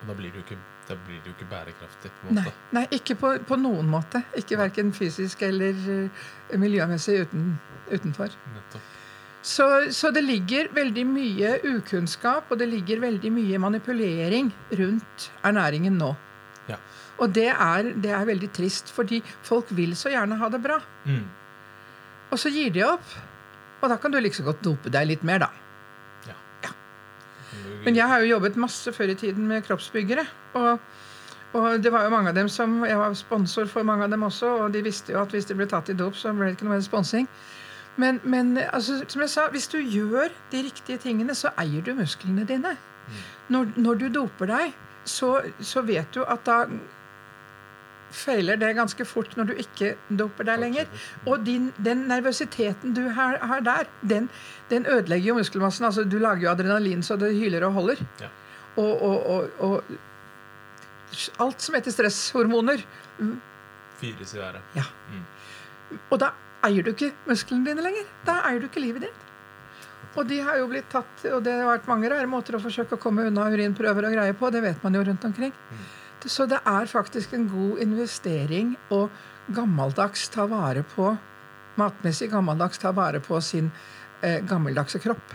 Speaker 3: Og da blir du ikke, da blir det jo ikke bærekraftig. på en måte.
Speaker 2: nei ikke på, på noen måte. Ikke Verken fysisk eller eh, miljømessig uten, utenfor.
Speaker 3: Nettopp.
Speaker 2: Så, så det ligger veldig mye ukunnskap, og det ligger veldig mye manipulering rundt ernæringen nå.
Speaker 3: Ja.
Speaker 2: Og det er, det er veldig trist, fordi folk vil så gjerne ha det bra.
Speaker 3: Mm.
Speaker 2: Og så gir de opp. Og da kan du like liksom godt dope deg litt mer, da. Men jeg har jo jobbet masse før i tiden med kroppsbyggere. Og, og det var jo mange av dem som Jeg var sponsor for mange av dem også, og de visste jo at hvis de ble tatt i dop, så ble det ikke noe mer sponsing. Men, men altså, som jeg sa, hvis du gjør de riktige tingene, så eier du musklene dine. Når, når du doper deg, så, så vet du at da feiler det ganske fort når du ikke doper deg lenger. Og din, den nervøsiteten du har, har der, den, den ødelegger jo muskelmassen. Altså, du lager jo adrenalin så det hyler og holder.
Speaker 3: Ja.
Speaker 2: Og, og, og, og alt som heter stresshormoner.
Speaker 3: Fyres i været.
Speaker 2: Ja. Og da eier du ikke musklene dine lenger. Da eier du ikke livet ditt. Og de har jo blitt tatt, og det har vært mange rare måter å forsøke å komme unna urinprøver og greier på. Det vet man jo rundt omkring. Så det er faktisk en god investering å gammeldags ta vare på matmessig gammeldags ta vare på sin eh, gammeldagse kropp.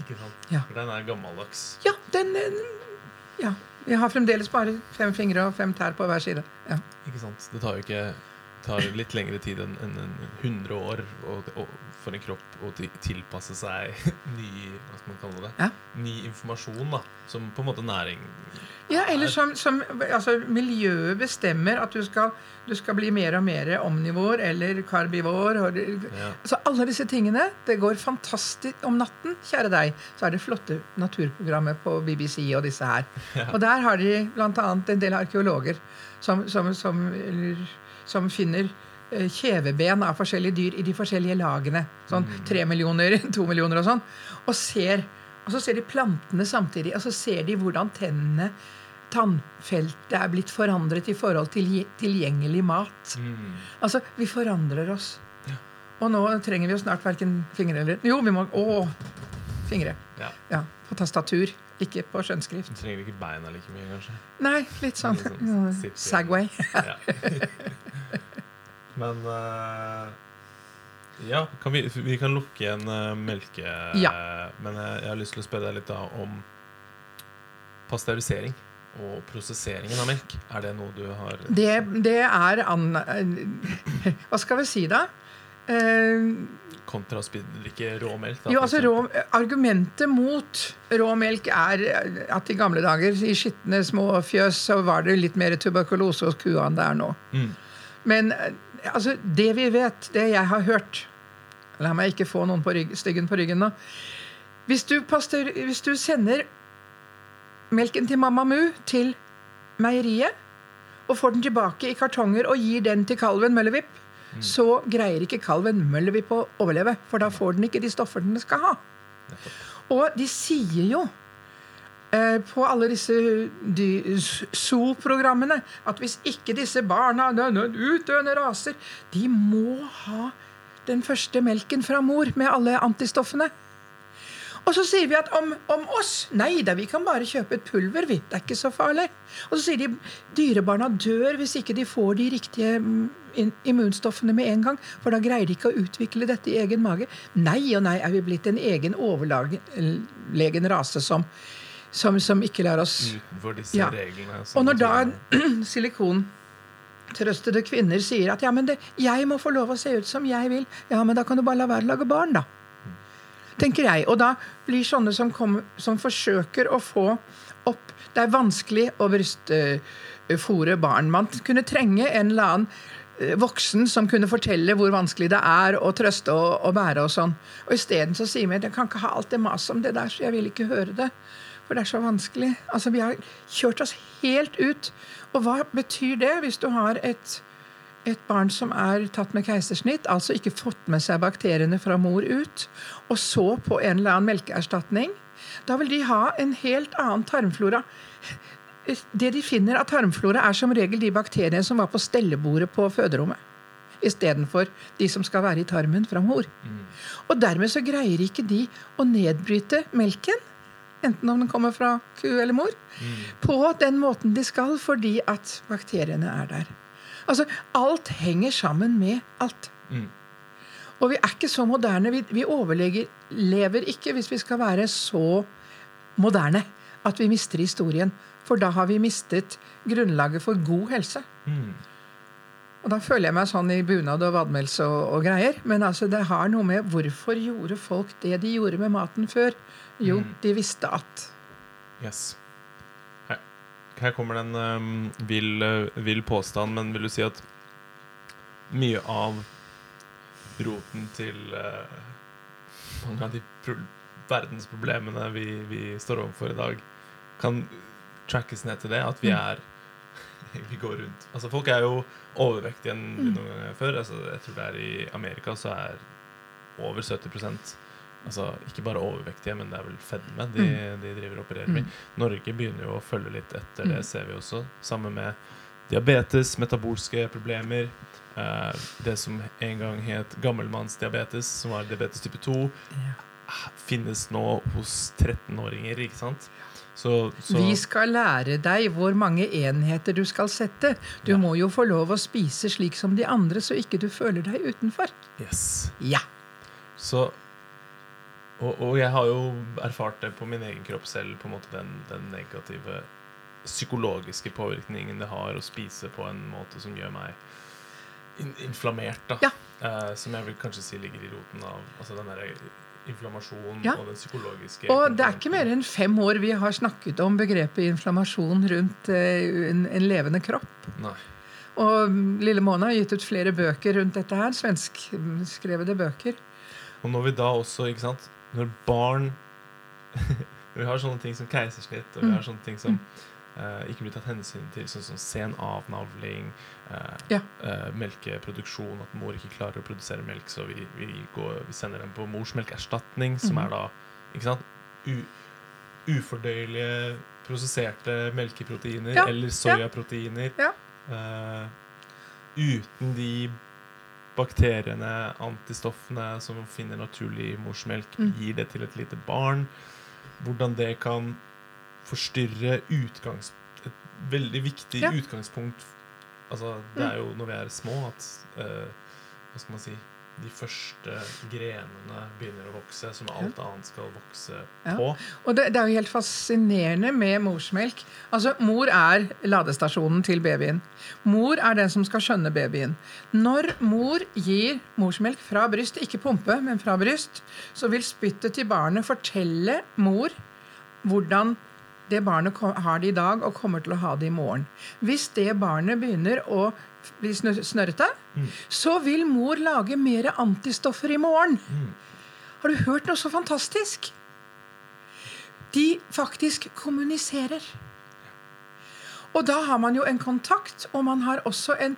Speaker 3: Ikke [LAUGHS] sant?
Speaker 2: Ja.
Speaker 3: For den er gammeldags.
Speaker 2: Ja, den Ja. Jeg har fremdeles bare fem fingre og fem tær på hver side. Ja.
Speaker 3: Ikke sant? Det tar jo ikke tar litt lengre tid enn en, en 100 år og for en kropp å tilpasse seg [LAUGHS] ny hva skal man kalle det?
Speaker 2: Ja.
Speaker 3: Ny informasjon, da. Som på en måte næring
Speaker 2: Ja, eller som, som altså, miljøet bestemmer at du skal, du skal bli mer og mer omnivor eller karbivor. Og,
Speaker 3: Ja.
Speaker 2: altså, alle disse tingene. Det går fantastisk om natten, kjære deg. Så er det flotte naturprogrammer på BBC og disse her. [LAUGHS] Og der har de bl.a. en del arkeologer som, som, som, finner kjeveben av forskjellige dyr i de forskjellige lagene. Sånn tre millioner, [LAUGHS] to millioner og sånn. Og ser og så ser de plantene samtidig, og så ser de hvordan tennene tannfeltet er blitt forandret i forhold til tilgjengelig mat.
Speaker 3: Mm.
Speaker 2: Altså, vi forandrer oss. Og nå trenger vi jo snart verken fingre eller Jo, vi må Å! Fingre.
Speaker 3: Ja.
Speaker 2: Ja, På tastatur, ikke på skjønnskrift.
Speaker 3: Du trenger ikke beina like mye, kanskje.
Speaker 2: Nei, litt sånn
Speaker 3: Litt sånn
Speaker 2: Segway.
Speaker 3: Ja. [LAUGHS] [LAUGHS] Men eh, Ja, kan vi, vi kan lukke igjen uh, melke...
Speaker 2: Ja.
Speaker 3: Men jeg, jeg har lyst til å spørre deg litt da om pasteurisering og prosesseringen av melk. Er det noe du har
Speaker 2: Det, det er an... Hva skal vi si, da? Uh,
Speaker 3: kontra å drikke rå melk? Da,
Speaker 2: Jo, altså rå, Argumentet mot rå melk er at i gamle dager, i skitne små fjøs, så var det litt mer tuberkulose hos kua enn det er nå.
Speaker 3: Mm.
Speaker 2: Men altså, det vi vet, det jeg har hørt La meg ikke få noen på rygg, styggen på ryggen nå. Hvis du, pastor, hvis du sender melken til Mamma Mu til meieriet, og får den tilbake i kartonger og gir den til kalven Møllevipp, så greier ikke kalven Møllevipp å overleve, for da får den ikke de stoffene den skal ha. Og de sier jo på alle disse zoo-programmene at hvis ikke disse barna utdøende raser, de må ha den første melken fra mor med alle antistoffene. Og så sier vi at om, om oss Nei da, vi kan bare kjøpe et pulver, vi. Det er ikke så farlig. Og så sier de dyrebarna dør hvis ikke de får de riktige mm, immunstoffene med en gang. For da greier de ikke å utvikle dette i egen mage. Nei og nei er vi blitt en egen overlegen rase som, som, som ikke lar oss
Speaker 3: Utenfor disse
Speaker 2: Ja.
Speaker 3: reglene.
Speaker 2: og når da
Speaker 3: naturen- [CLEARS THROAT]
Speaker 2: silikontrøstede kvinner sier at ja, men det, jeg må få lov å se ut som jeg vil, ja, men da kan du bare la være å lage barn, da. Tenker jeg. Og da blir sånne som, kom, som forsøker å få opp Det er vanskelig å brystfòre barn. Man kunne trenge en eller annen eh, voksen som kunne fortelle hvor vanskelig det er å trøste og, og bære og sånn. Og isteden så sier vi at jeg kan ikke ha alt det maset om det der, så jeg vil ikke høre det. For det er så vanskelig. Altså, vi har kjørt oss helt ut. Og hva betyr det hvis du har et, et barn som er tatt med keisersnitt, altså ikke fått med seg bakteriene fra mor ut, og så på en eller annen melkeerstatning? Da vil de ha en helt annen tarmflora. Det de finner av tarmflora, er som regel de bakteriene som var på stellebordet på føderommet. Istedenfor de som skal være i tarmen fra mor. Og dermed så greier ikke de å nedbryte melken, enten om den kommer fra ku eller mor, på den måten de skal, fordi at bakteriene er der. Altså, alt henger sammen med alt.
Speaker 3: Mm.
Speaker 2: Og vi er ikke så moderne. Vi, vi overlever ikke hvis vi skal være så moderne at vi mister historien. For da har vi mistet grunnlaget for god helse.
Speaker 3: Mm.
Speaker 2: Og da føler jeg meg sånn i bunad og vadmelse og, og greier. Men altså, det har noe med hvorfor gjorde folk det de gjorde med maten før? Jo, de visste at
Speaker 3: Yes. Her, her kommer det en um, vill, uh, vill påstand, men vil du si at mye av roten til uh, mange av de pro verdensproblemene vi, vi står overfor i dag, kan trackes ned til det? At vi
Speaker 2: Mm.
Speaker 3: er [LAUGHS] Vi går rundt Altså, folk er jo overvektige enn
Speaker 2: Mm.
Speaker 3: noen ganger før. Altså, jeg tror det er i Amerika så er over 70 Altså ikke bare overvektige, men det er vel fedme de, de driver og opererer med.
Speaker 2: Mm.
Speaker 3: Norge begynner jo å følge litt etter,
Speaker 2: Mm.
Speaker 3: det ser vi også. Sammen med diabetes, metabolske problemer. Eh, det som en gang het gammelmannsdiabetes, som var diabetes type 2,
Speaker 2: Ja.
Speaker 3: finnes nå hos 13-åringer, ikke sant? Så, så
Speaker 2: Vi skal lære deg hvor mange enheter du skal sette. Du
Speaker 3: Ja.
Speaker 2: må jo få lov å spise slik som de andre, så ikke du føler deg utenfor.
Speaker 3: Yes.
Speaker 2: Ja.
Speaker 3: Så og, og jeg har jo erfart det på min egen kropp selv, på en måte den, den negative psykologiske påvirkningen det har å spise på en måte som gjør meg in inflammert. da
Speaker 2: Ja.
Speaker 3: eh, Som jeg vil kanskje si ligger i roten av altså den der inflammasjonen
Speaker 2: Ja.
Speaker 3: og den psykologiske
Speaker 2: Og det er ikke mer enn fem år vi har snakket om begrepet inflammasjon rundt eh, en, en levende kropp.
Speaker 3: Nei.
Speaker 2: Og Lille Mona har gitt ut flere bøker rundt dette her. Svenskskrevede bøker.
Speaker 3: Og når vi da også, ikke sant Når barn Når [LAUGHS] vi har sånne ting som keisersnitt, og vi
Speaker 2: Mm.
Speaker 3: har sånne ting som uh, ikke blir tatt hensyn til, sånn som sen avnavling, uh,
Speaker 2: Ja.
Speaker 3: uh, melkeproduksjon, at mor ikke klarer å produsere melk, så vi, vi, går, vi sender dem på morsmelkerstatning, som
Speaker 2: mm.
Speaker 3: er da ikke sant, U, ufordøyelige prosesserte melkeproteiner
Speaker 2: Ja,
Speaker 3: eller soyaproteiner.
Speaker 2: Ja.
Speaker 3: Eh, uten de bakteriene, antistoffene som man finner naturlig i morsmelk,
Speaker 2: Mm.
Speaker 3: gir det til et lite barn. Hvordan det kan forstyrre utgangs... Et veldig viktig
Speaker 2: Ja.
Speaker 3: utgangspunkt Altså, det er jo når vi er små at uh, Hva skal man si De første grenene begynner å vokse, som alt annet skal vokse
Speaker 2: Ja.
Speaker 3: på.
Speaker 2: Og det, det er jo helt fascinerende med morsmelk. Altså, Mor er ladestasjonen til babyen. Mor er den som skal skjønne babyen. Når mor gir morsmelk fra bryst, ikke pumpe, men fra bryst, så vil spyttet til barnet fortelle mor hvordan det barnet har det i dag og kommer til å ha det i morgen. Hvis det barnet begynner å bli snørrete, mm. så vil mor lage mer antistoffer i morgen. Har du hørt noe så fantastisk? De faktisk kommuniserer. Og da har man jo en kontakt, og man har også en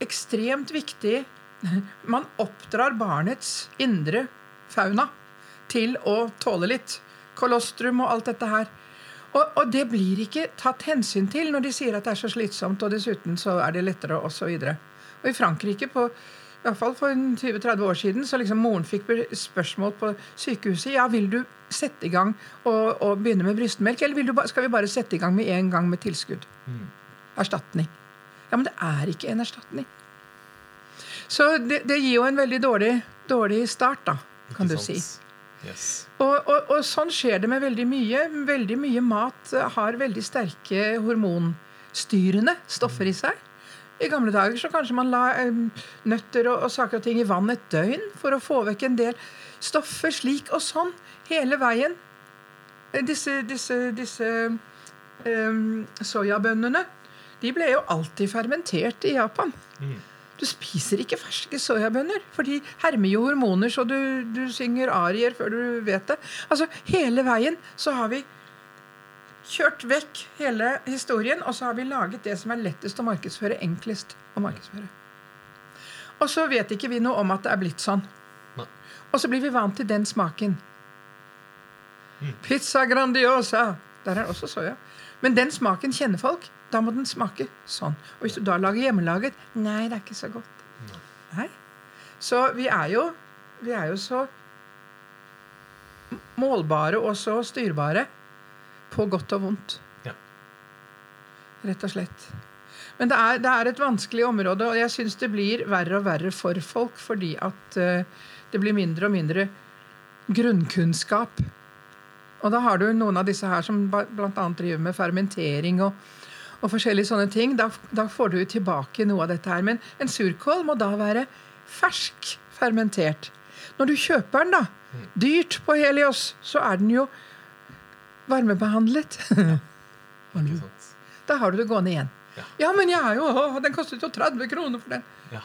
Speaker 2: ekstremt viktig [LAUGHS] Man oppdrar barnets indre fauna til å tåle litt. Kolostrum og alt dette her. Og, og det blir ikke tatt hensyn til når de sier at det er så slitsomt, og dessuten så er det lettere, og så videre. Og i Frankrike på i hvert fall for 20-30 år siden så liksom moren fikk spørsmål på sykehuset ja, vil du sette i gang og, og begynne med brystmelk, eller du, skal vi bare sette i gang med en gang med tilskudd? Erstatning. Ja, men det er ikke en erstatning. Så det, det gir jo en veldig dårlig, dårlig start, da, kan du si.
Speaker 3: Yes.
Speaker 2: Og, og, og sånn skjer det med veldig mye. Veldig mye mat har veldig sterke hormonstyrende stoffer i seg. I gamle dager så kanskje man la eh, nøtter og, og saker og ting i vann et døgn for å få vekk en del stoffer slik og sånn hele veien. Eh, Disse, disse, disse um, soyabønnene de ble jo alltid fermentert i Japan. Du spiser ikke ferske soyabønner, for de hermer jo hormoner så du, du synger arier før du vet det. Altså, Hele veien så har vi kjørt vekk hele historien, og så har vi laget det som er lettest å markedsføre, enklest å markedsføre. Og så vet ikke vi noe om at det er blitt sånn. Og så blir vi vant til den smaken. Pizza Grandiosa. Der er også soya. Men den smaken kjenner folk. Da må den smake sånn. Og hvis du da lager hjemmelaget Nei, det er ikke så godt. Nei. Så vi er jo Vi er jo så målbare og så styrbare på godt og vondt.
Speaker 3: Ja.
Speaker 2: Rett og slett. Men det er, det er et vanskelig område, og jeg syns det blir verre og verre for folk fordi at uh, det blir mindre og mindre grunnkunnskap. Og da har du noen av disse her som bl.a. driver med fermentering og, og forskjellige sånne ting. Da, da får du tilbake noe av dette her. Men en surkål må da være fersk fermentert. Når du kjøper den, da, dyrt på Helios, så er den jo varmebehandlet.
Speaker 3: Sant? [LAUGHS]
Speaker 2: Da har du det gående igjen.
Speaker 3: Ja.
Speaker 2: Ja, men jeg er jo å, Den kostet jo 30 kroner for den.
Speaker 3: Ja.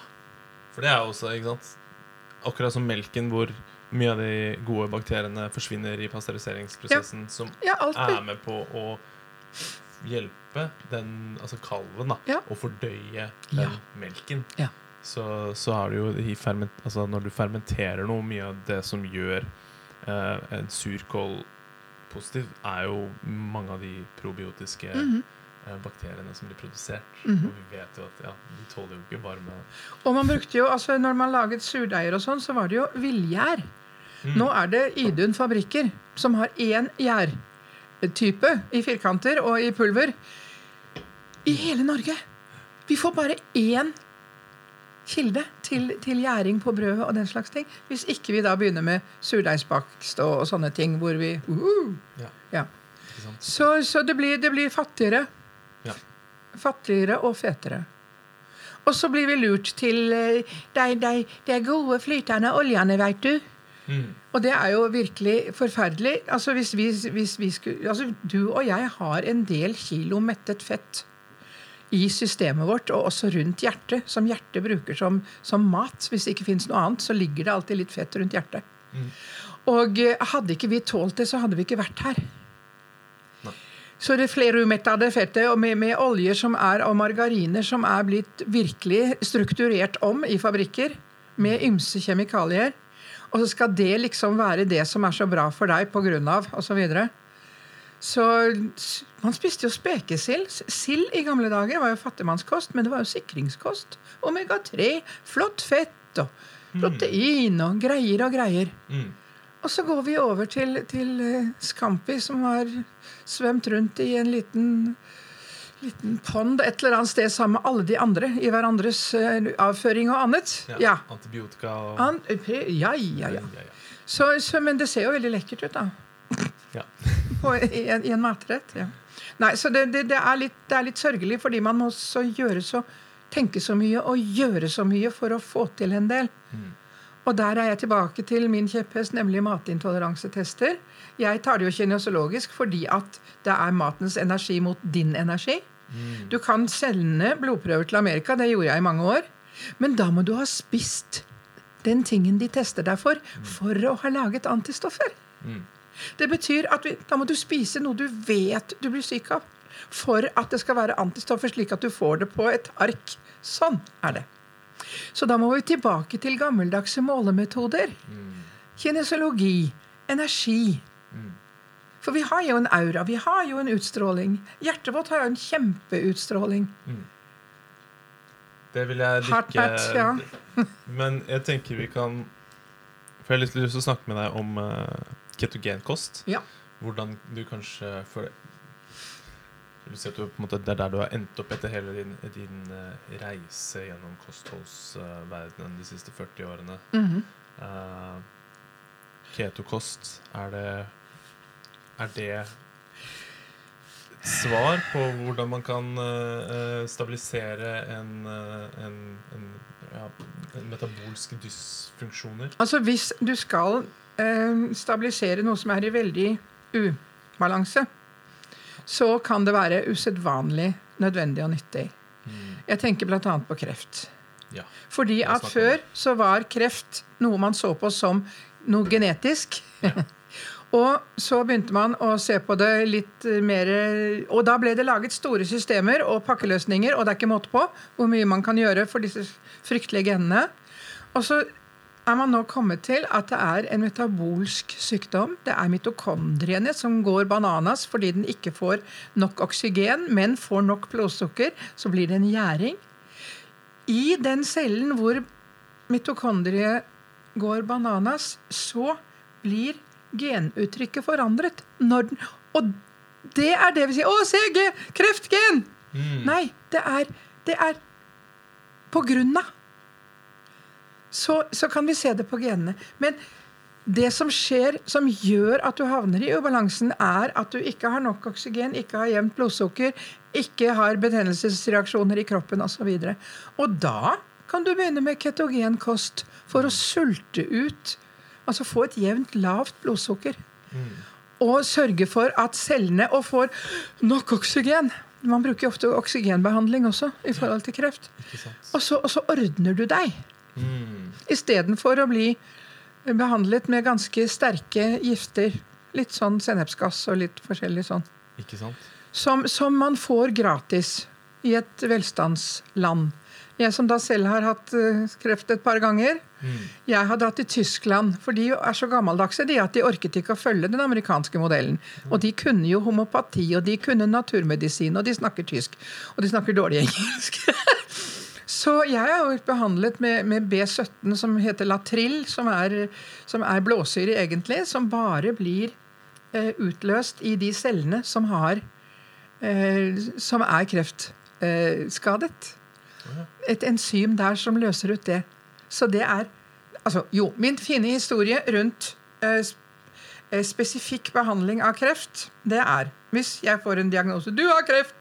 Speaker 3: For det er også, ikke sant Akkurat som melken, hvor mye av de gode bakteriene forsvinner i pasteuriseringsprosessen, som
Speaker 2: Ja, alt
Speaker 3: er med på å hjelpe den, altså kalven, da,
Speaker 2: Ja.
Speaker 3: å fordøye den
Speaker 2: Ja.
Speaker 3: melken.
Speaker 2: Ja.
Speaker 3: Så, så er det jo i ferment, altså når du fermenterer noe, mye av det som gjør eh, en surkål positiv, er jo mange av de probiotiske
Speaker 2: Mhm.
Speaker 3: eh, bakteriene som blir produsert.
Speaker 2: Mhm.
Speaker 3: Og vi vet jo at ja, de tåler jo ikke varme.
Speaker 2: Og man brukte jo, altså Når man laget surdeiger og sånn, så var det jo villgjær.
Speaker 3: Mm.
Speaker 2: Nå er det Idun fabrikker som har én gjærtype i firkanter og i pulver i hele Norge. Vi får bare én kilde til, til gjæring på brødet og den slags ting. Hvis ikke vi da begynner med surdeigsbakst og, og sånne ting hvor vi uh,
Speaker 3: Ja.
Speaker 2: ja. Så, så det, blir, det blir fattigere.
Speaker 3: Ja.
Speaker 2: Fattigere og fetere. Og så blir vi lurt til eh, de, de, de gode flytende oljene, veit du.
Speaker 3: Mm.
Speaker 2: Og det er jo virkelig forferdelig. Altså hvis vi, hvis vi skulle, altså du og jeg har en del kilo mettet fett i systemet vårt, og også rundt hjertet, som hjertet bruker som, som mat. Hvis det ikke fins noe annet, så ligger det alltid litt fett rundt hjertet.
Speaker 3: Mm.
Speaker 2: Og eh, hadde ikke vi tålt det, så hadde vi ikke vært her.
Speaker 3: Nei.
Speaker 2: Så det flerumettede fettet og med, med oljer som er, og margariner som er blitt virkelig strukturert om i fabrikker, med ymse kjemikalier, og så skal det liksom være det som er så bra for deg av, og så. Så man spiste jo spekesild. Sild i gamle dager var jo fattigmannskost, men det var jo sikringskost. Omega-3, flott fett og protein og greier og greier.
Speaker 3: Mm.
Speaker 2: Og så går vi over til, til eh, Scampi, som har svømt rundt i en liten, liten pond et eller annet sted sammen med alle de andre i hverandres eh, avføring og annet.
Speaker 3: Ja.
Speaker 2: Ja.
Speaker 3: Antibiotika og
Speaker 2: An ja, ja, ja.
Speaker 3: Ja, ja.
Speaker 2: Så, så, men det ser jo veldig lekkert ut, da.
Speaker 3: Ja. [LAUGHS]
Speaker 2: På, i, en, I en matrett. Ja. Nei, så det, det, det, er litt, det er litt sørgelig, fordi man må så gjøre så tenke så mye og gjøre så mye for å få til en del.
Speaker 3: Mm.
Speaker 2: Og der er jeg tilbake til min kjepphest, nemlig matintoleransetester. Jeg tar det jo kinesologisk fordi at det er matens energi mot din energi.
Speaker 3: Mm.
Speaker 2: Du kan sende blodprøver til Amerika, det gjorde jeg i mange år. Men da må du ha spist den tingen de tester deg for, for å ha laget antistoffer.
Speaker 3: Mm.
Speaker 2: Det betyr at vi, da må du spise noe du vet du blir syk av, for at det skal være antistoffer, slik at du får det på et ark. Sånn er det. Så da må vi tilbake til gammeldagse målemetoder. Kinesologi, energi. For vi har jo en aura, vi har jo en utstråling. Hjertet vårt har jo en kjempeutstråling.
Speaker 3: Det vil jeg
Speaker 2: like ja. [LAUGHS]
Speaker 3: Men jeg tenker vi kan For jeg har litt lyst til å snakke med deg om uh, ketogenkost.
Speaker 2: Ja.
Speaker 3: Hvordan du kanskje for si du, måte, Det er der du har endt opp etter hele din, din uh, reise gjennom kostholdsverdenen de siste 40 årene.
Speaker 2: Mhm.
Speaker 3: Eh, ketokost, er det Er det et svar på hvordan man kan eh, eh, stabilisere en, eh, en, en, ja, en metabolske dysfunksjoner?
Speaker 2: Altså hvis du skal eh, stabilisere noe som er i veldig ubalanse, så kan det være usedvanlig nødvendig og nyttig. Jeg tenker bl.a. på kreft.
Speaker 3: Ja.
Speaker 2: Fordi at før så var kreft noe man så på som noe genetisk. [LAUGHS] og så begynte man å se på det litt eh, mer Og da ble det laget store systemer og pakkeløsninger, og det er ikke måte på hvor mye man kan gjøre for disse fryktelige genene. Og så er man nå kommet til at det er en metabolsk sykdom. Det er mitokondriene som går bananas fordi den ikke får nok oksygen, men får nok blodsukker. Så blir det en gjæring. I den cellen hvor mitokondriet går bananas, så blir genuttrykket forandret. Den, og det er det vi sier. Å, se! G kreftgen! Nei, det er, det er på grunn av. Så, så kan vi se det på genene. Men det som skjer, som gjør at du havner i ubalansen, er at du ikke har nok oksygen, ikke har jevnt blodsukker, ikke har betennelsesreaksjoner i kroppen osv. Og, og da kan du begynne med ketogenkost for å sulte ut Altså få et jevnt lavt blodsukker. og sørge for at cellene og får nok oksygen. Man bruker ofte oksygenbehandling også i forhold til kreft. Og så, og så ordner du deg.
Speaker 3: Mm.
Speaker 2: Istedenfor å bli behandlet med ganske sterke gifter. Litt sånn sennepsgass og litt forskjellig sånn.
Speaker 3: Ikke sant?
Speaker 2: Som, som man får gratis i et velstandsland. Jeg som da selv har hatt eh, kreft et par ganger,
Speaker 3: Mm.
Speaker 2: jeg har dratt til Tyskland, for de er så gammeldagse de at de orket ikke å følge den amerikanske modellen. Og de kunne jo homopati, og de kunne naturmedisin, og de snakker tysk. Og de snakker dårlig engelsk. [LAUGHS] Så jeg har jo vært behandlet med, med B17, som heter Latrill, som er, som er blåsyre egentlig, som bare blir eh, utløst i de cellene som har eh, Som er kreftskadet. Et enzym der som løser ut det. Så det er Altså, jo, min fine historie rundt eh, eh, spesifikk behandling av kreft, det er hvis jeg får en diagnose Du har kreft!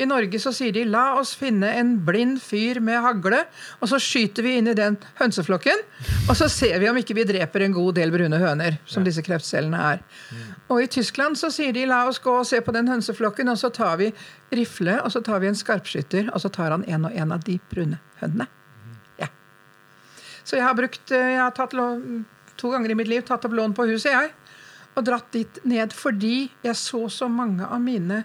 Speaker 2: I Norge så sier de la oss finne en blind fyr med hagle, og så skyter vi inn i den hønseflokken, og så ser vi om ikke vi dreper en god del brune høner, som disse kreftcellene er. Og i Tyskland så sier de la oss gå og se på den hønseflokken, og så tar vi rifle, og så tar vi en skarpskytter, og så tar han en og en av de brune hønene. Ja. Så jeg har brukt eh, Jeg har tatt lån, to ganger i mitt liv tatt opp lån på huset, jeg. Og dratt dit ned fordi jeg så så mange av mine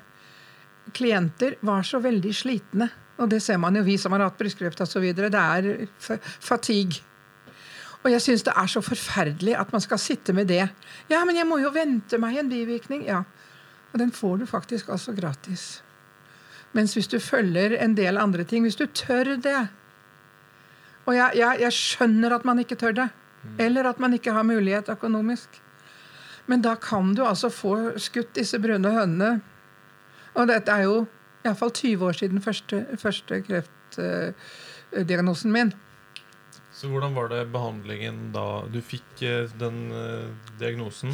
Speaker 2: klienter var så veldig slitne. Og det ser man jo, vi som har hatt brystkreft osv. Det er fa- fatigue. Og jeg syns det er så forferdelig at man skal sitte med det. Ja, men jeg må jo vente meg en bivirkning. Ja. Og den får du faktisk altså gratis. Mens hvis du følger en del andre ting, hvis du tør det Og jeg, jeg, jeg skjønner at man ikke tør det. Eller at man ikke har mulighet økonomisk. Men da kan du altså få skutt disse brune hønene. Og dette er jo iallfall 20 år siden første, første kreftdiagnosen min.
Speaker 3: Så hvordan var det behandlingen da du fikk eh, den eh, diagnosen?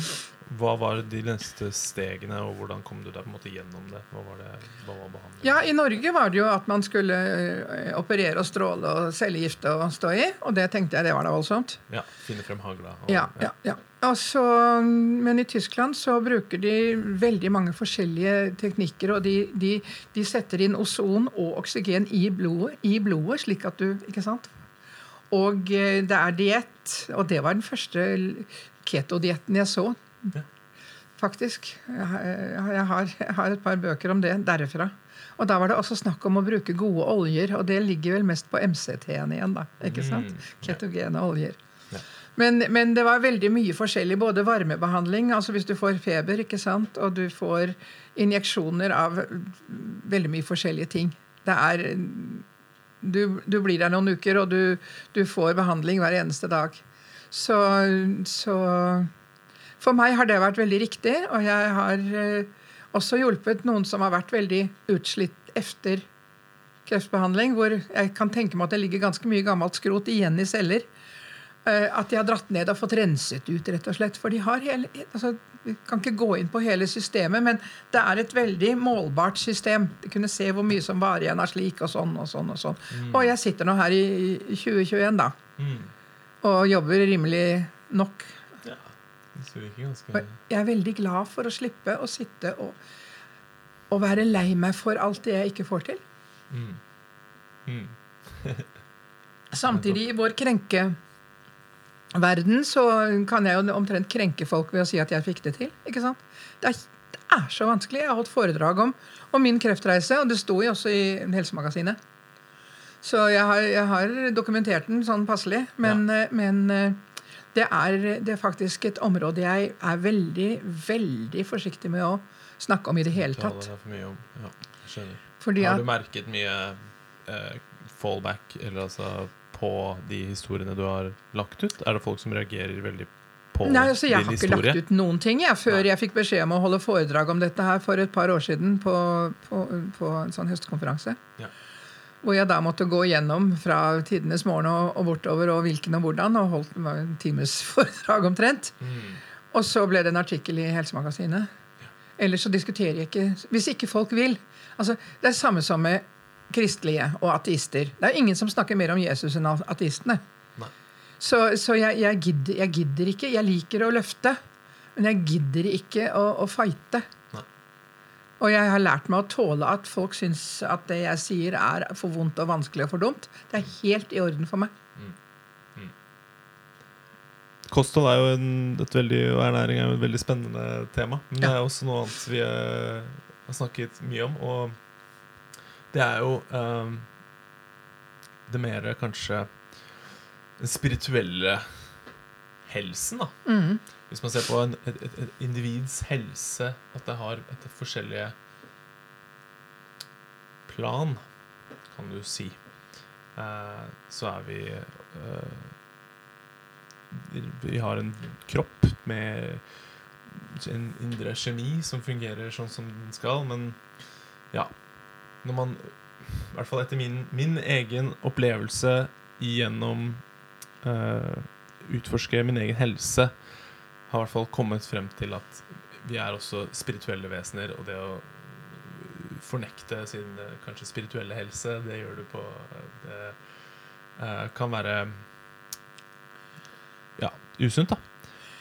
Speaker 3: Hva var de neste stegene, og hvordan kom du deg på en måte gjennom det? Hva var, det, hva var behandlingen?
Speaker 2: Ja, I Norge var det jo at man skulle eh, operere og stråle og cellegifte og stå i. Og det tenkte jeg det var da voldsomt.
Speaker 3: Ja, Finne frem hagla. og-
Speaker 2: Ja, ja, ja. Og så, men i Tyskland så bruker de veldig mange forskjellige teknikker. Og de, de, de setter inn ozon og oksygen i blodet, i blodet, slik at du Ikke sant? Og eh, det er diett. Og det var den første ketodietten jeg så.
Speaker 3: Ja.
Speaker 2: Faktisk. Jeg, har- jeg, har, et par bøker om det derfra. Og da var det også snakk om å bruke gode oljer, og det ligger vel mest på MCT-en igjen, da. ikke sant?
Speaker 3: Mm.
Speaker 2: Ketogene oljer.
Speaker 3: Ja.
Speaker 2: Men, men det var veldig mye forskjellig. Både varmebehandling, altså hvis du får feber, ikke sant, og du får injeksjoner av veldig mye forskjellige ting. Det er Du, du blir der noen uker, og du, du får behandling hver eneste dag. Så, så For meg har det vært veldig riktig, og jeg har eh, også hjulpet noen som har vært veldig utslitt etter kreftbehandling, hvor jeg kan tenke meg at det ligger ganske mye gammelt skrot igjen i celler. Eh, At de har dratt ned og fått renset ut, rett og slett. For de har hele altså, Vi kan ikke gå inn på hele systemet, men det er et veldig målbart system. De kunne se hvor mye som var igjen av slik og sånn og sånn. Og sånn. Og jeg sitter nå her i i 2021, da,
Speaker 3: Mm.
Speaker 2: og jobber rimelig nok.
Speaker 3: ja. Det virker ganske
Speaker 2: Og jeg er veldig glad for å slippe å sitte og, og være lei meg for alt det jeg ikke får til.
Speaker 3: mm. Mm. [LAUGHS]
Speaker 2: Samtidig, i vår krenkeverden, så kan jeg jo omtrent krenke folk ved å si at jeg fikk det til. ikke sant? Det er, det er så vanskelig. Jeg har holdt foredrag om, om min kreftreise, og det sto jo også i Helsemagasinet. Så jeg har, jeg har dokumentert den sånn passelig. Men, ja. men eh, det, er, det er faktisk et område jeg er veldig, veldig forsiktig med å snakke om i det hele tatt.
Speaker 3: for mye om. Ja, skjønner.
Speaker 2: Fordi
Speaker 3: Har du merket mye eh, fallback eller altså på de historiene du har lagt ut? Er det folk som reagerer veldig på
Speaker 2: Nei, altså Jeg har ikke lagt ut noen ting jeg, før
Speaker 3: Nei.
Speaker 2: jeg fikk beskjed om å holde foredrag om dette her for et par år siden på, på, på en sånn høstkonferanse.
Speaker 3: Ja.
Speaker 2: Hvor jeg da måtte gå gjennom fra tidenes morgen og, og bortover og hvilken og hvordan, og holdt en times [LAUGHS] foredrag omtrent.
Speaker 3: Mm.
Speaker 2: Og så ble det en artikkel i Helsemagasinet. Ellers så diskuterer jeg ikke Hvis ikke folk vil. Altså, Det er samme som med kristelige og ateister. Det er ingen som snakker mer om Jesus enn ateistene. Så, så jeg, jeg, gidder, jeg gidder ikke. Jeg liker å løfte. Men jeg gidder ikke å, å fighte.
Speaker 3: Nei.
Speaker 2: Og jeg har lært meg å tåle at folk syns at det jeg sier, er for vondt og vanskelig og for dumt. Det er helt i orden for meg.
Speaker 3: Kosthold er jo en, et veldig, og ernæring er jo et veldig spennende tema. Men det er også noe annet vi eh, har snakket mye om. Og det er jo um, det mer kanskje den spirituelle helsen, da.
Speaker 2: Mm.
Speaker 3: Hvis man ser på en, et, et, et individs helse, at det har et forskjellige plan, kan du si, uh, så er vi uh, Vi har en kropp med en indre kjemi som fungerer sånn som den skal, men ja Når man I hvert fall etter min, min egen opplevelse gjennom uh, utforske min egen helse, har i hvert fall kommet frem til at vi er også spirituelle vesener, og det å fornekte sin eh, kanskje spirituelle helse, det gjør du på Det uh, kan være ja, usunt, da.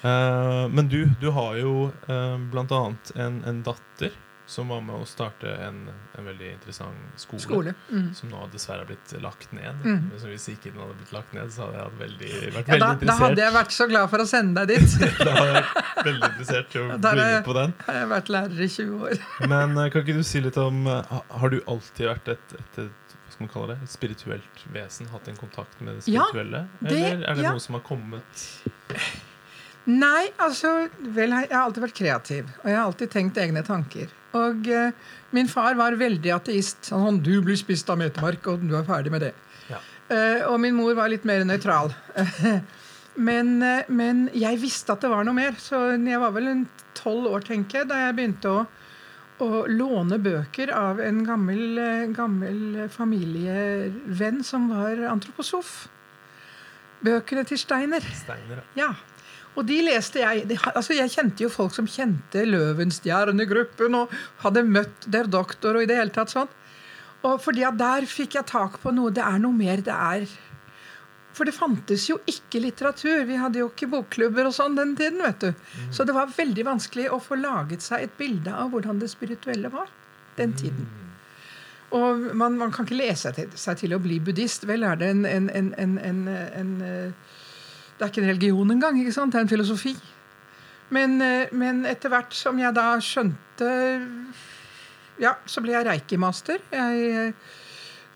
Speaker 3: Uh, men du, du har jo uh, blant annet en, en datter som var med å starte en, en veldig interessant skole.
Speaker 2: Skole. Mm.
Speaker 3: Som nå dessverre har blitt lagt ned.
Speaker 2: Mm.
Speaker 3: Så hvis ikke den hadde blitt lagt ned, så hadde jeg veldig, vært
Speaker 2: Ja,
Speaker 3: veldig
Speaker 2: da, da hadde jeg vært så glad for å sende deg dit. [LAUGHS]
Speaker 3: Da hadde jeg vært veldig interessert til å bli med på den.
Speaker 2: Da har jeg vært lærer i 20 år. [LAUGHS]
Speaker 3: Men eh, kan ikke du si litt om eh, Har du alltid vært et, et, et man kalle det, et spirituelt vesen? Hatt en kontakt med det spirituelle?
Speaker 2: Ja, det-
Speaker 3: Eller er det
Speaker 2: ja.
Speaker 3: noe som har kommet
Speaker 2: Nei, altså Vel, jeg har alltid vært kreativ. Og jeg har alltid tenkt egne tanker. Og eh, min far var veldig ateist. Han sånn 'Du blir spist av metemark, og du er ferdig med det'.
Speaker 3: Ja.
Speaker 2: Eh, og min mor var litt mer nøytral. [LAUGHS] men, eh, men jeg visste at det var noe mer. Så jeg var vel en tolv år, tenker jeg, da jeg begynte å, å låne bøker av en gammel, eh, gammel familievenn som var antroposof. Bøkene til Steiner.
Speaker 3: steiner?
Speaker 2: Ja. Og de leste jeg de, altså Jeg kjente jo folk som kjente Løvenstjernegruppen og hadde møtt der doktor og i det hele tatt sånn. Og fordi at der fikk jeg tak på noe. Det er noe mer. Det er For det fantes jo ikke litteratur. Vi hadde jo ikke bokklubber og sånn den tiden. vet du. Så det var veldig vanskelig å få laget seg et bilde av hvordan det spirituelle var den tiden. Og man, man kan ikke lese seg til, seg til å bli buddhist. Vel er det en, en, en, en, en, en eh, Det er ikke en religion engang. ikke sant? Det er en filosofi. Men, eh, men etter hvert som jeg da skjønte Ja, så ble jeg reiki-master. Jeg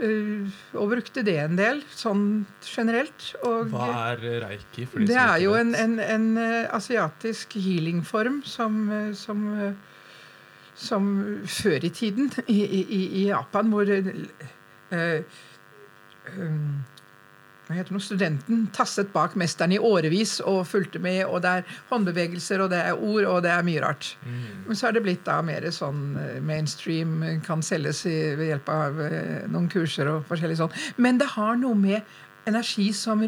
Speaker 2: eh, og brukte det en del, sånn generelt. Og
Speaker 3: Hva er reiki? for de
Speaker 2: det er jo en, en, en eh, asiatisk healingform som, eh, som, eh, som før i tiden i, i, i- i Japan, hvor uh, um, heter det, studenten tasset bak mesteren i årevis og fulgte med, og det er håndbevegelser, og det er ord, og det er mye rart.
Speaker 3: Mm.
Speaker 2: Men så er det blitt da mer sånn eh, mainstream, kan selges i, ved hjelp av eh, noen kurser og forskjellig sånn. Men det har noe med energi som,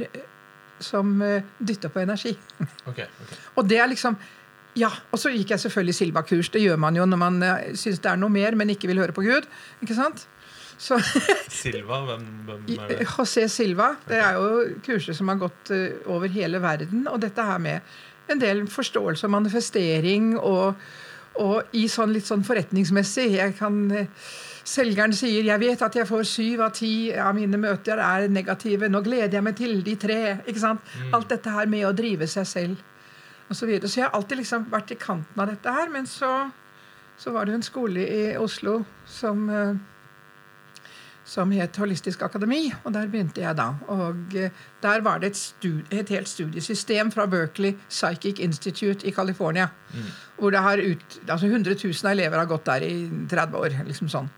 Speaker 2: som eh, dytter på energi.
Speaker 3: Okay, okay.
Speaker 2: Og det er liksom Ja, og så gikk jeg selvfølgelig Silva-kurs. Det gjør man jo når man syns det er noe mer, men ikke vil høre på Gud. Ikke sant? Så
Speaker 3: Silva, hvem, hvem er det?
Speaker 2: José Silva. Det er jo kurser som har gått eh, over hele verden. Og dette her med en del forståelse og manifestering og, og i sånn litt sånn forretningsmessig. Jeg kan eh, Selgeren sier 'jeg vet at jeg får syv av ti av mine møter er negative', 'nå gleder jeg meg til de tre'. ikke sant? Alt dette her med å drive seg selv og så videre. Så jeg har alltid liksom vært i kanten av dette her. Men så, så var det jo en skole i Oslo som eh, som het Holistisk Akademi, og der begynte jeg da. Og eh, der var det et, stud et helt studiesystem fra Berkeley Psychic Institute i California. Hvor det har ut, altså 100 000 elever har gått der i 30 år. liksom sånn.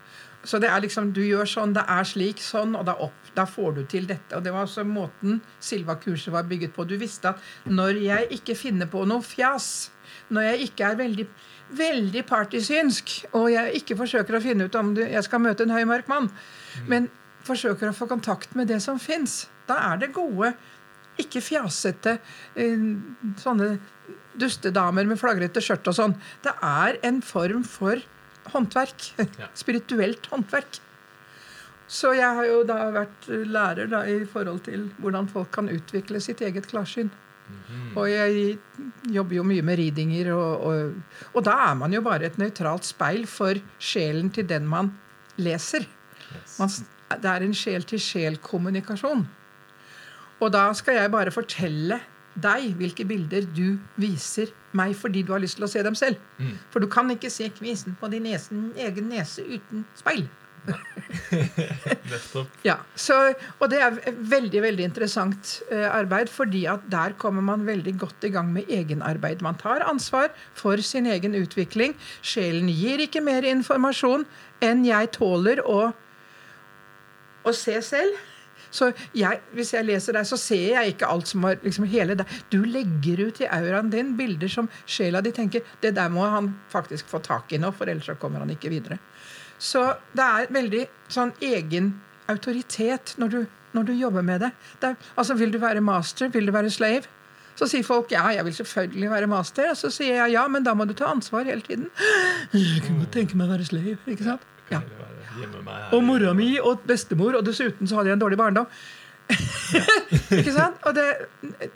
Speaker 2: Så det er liksom, du gjør sånn, det er slik, sånn, og da, opp, da får du til dette. Og det var altså måten Silva-kurset var bygget på. Du visste at når jeg ikke finner på noe fjas, når jeg ikke er veldig, veldig partysynsk, og jeg ikke forsøker å finne ut om du, jeg skal møte en høy, mørk mann, men forsøker å få kontakt med det som fins, da er det gode, ikke fjasete eh, sånne dustedamer med flagrete skjørt og sånn. Det er en form for håndverk.
Speaker 3: Ja. [LAUGHS]
Speaker 2: Spirituelt håndverk. Så jeg har jo da vært lærer da, i forhold til hvordan folk kan utvikle sitt eget klarsyn. Og jeg jobber jo mye med ridinger, og, og, og da er man jo bare et nøytralt speil for sjelen til den man leser.
Speaker 3: Yes.
Speaker 2: Det er en sjel-til-sjel-kommunikasjon. Og da skal jeg bare fortelle deg hvilke bilder du viser meg fordi du har lyst til å se dem selv.
Speaker 3: Mm.
Speaker 2: For du kan ikke se kvisen på din nesen, egen nese uten speil. [LAUGHS] Ja, så, Og det er veldig veldig interessant eh, arbeid, fordi at der kommer man veldig godt i gang med egenarbeid. Man tar ansvar for sin egen utvikling. Sjelen gir ikke mer informasjon enn jeg tåler å, å se selv. Så jeg, hvis jeg leser deg, så ser jeg ikke alt som var liksom hele deg. Du legger ut i auraen din bilder som sjela di tenker det der må han faktisk få tak i nå, for ellers så kommer han ikke videre. Så det er veldig sånn egen autoritet når du, når du jobber med det. det er, altså, Vil du være master? Vil du være slave? Så sier folk ja, jeg vil selvfølgelig være master. Og så sier jeg ja, men da må du ta ansvar hele tiden. [GASPS] Jeg kan godt tenke meg å være slave. ikke sant? Ja. Og mora mi og bestemor, og dessuten så hadde jeg en dårlig barndom. [LAUGHS] ikke sant? Og det,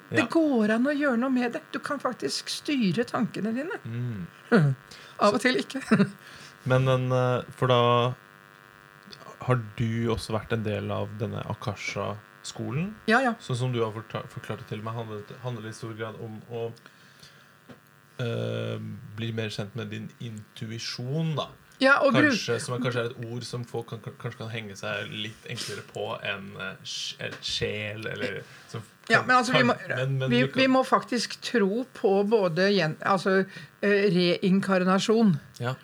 Speaker 2: det
Speaker 3: Ja.
Speaker 2: går an å gjøre noe med det. Du kan faktisk styre tankene dine.
Speaker 3: Mm. [LAUGHS]
Speaker 2: Av og til ikke. [LAUGHS]
Speaker 3: Men den, eh, For da har du også vært en del av denne Akasha-skolen.
Speaker 2: Ja, ja.
Speaker 3: Sånn som du har forklart, det til meg, handler det handler i stor grad om å eh, bli mer kjent med din intuisjon, da.
Speaker 2: Ja
Speaker 3: Kanskje, som er, kanskje er et ord som folk kan, kan, kanskje kan henge seg litt enklere på enn en sjel, eller som
Speaker 2: Ja, men altså, vi må,
Speaker 3: men- men
Speaker 2: vi, vi må faktisk tro på både altså, eh, reinkarnasjon,
Speaker 3: Ja.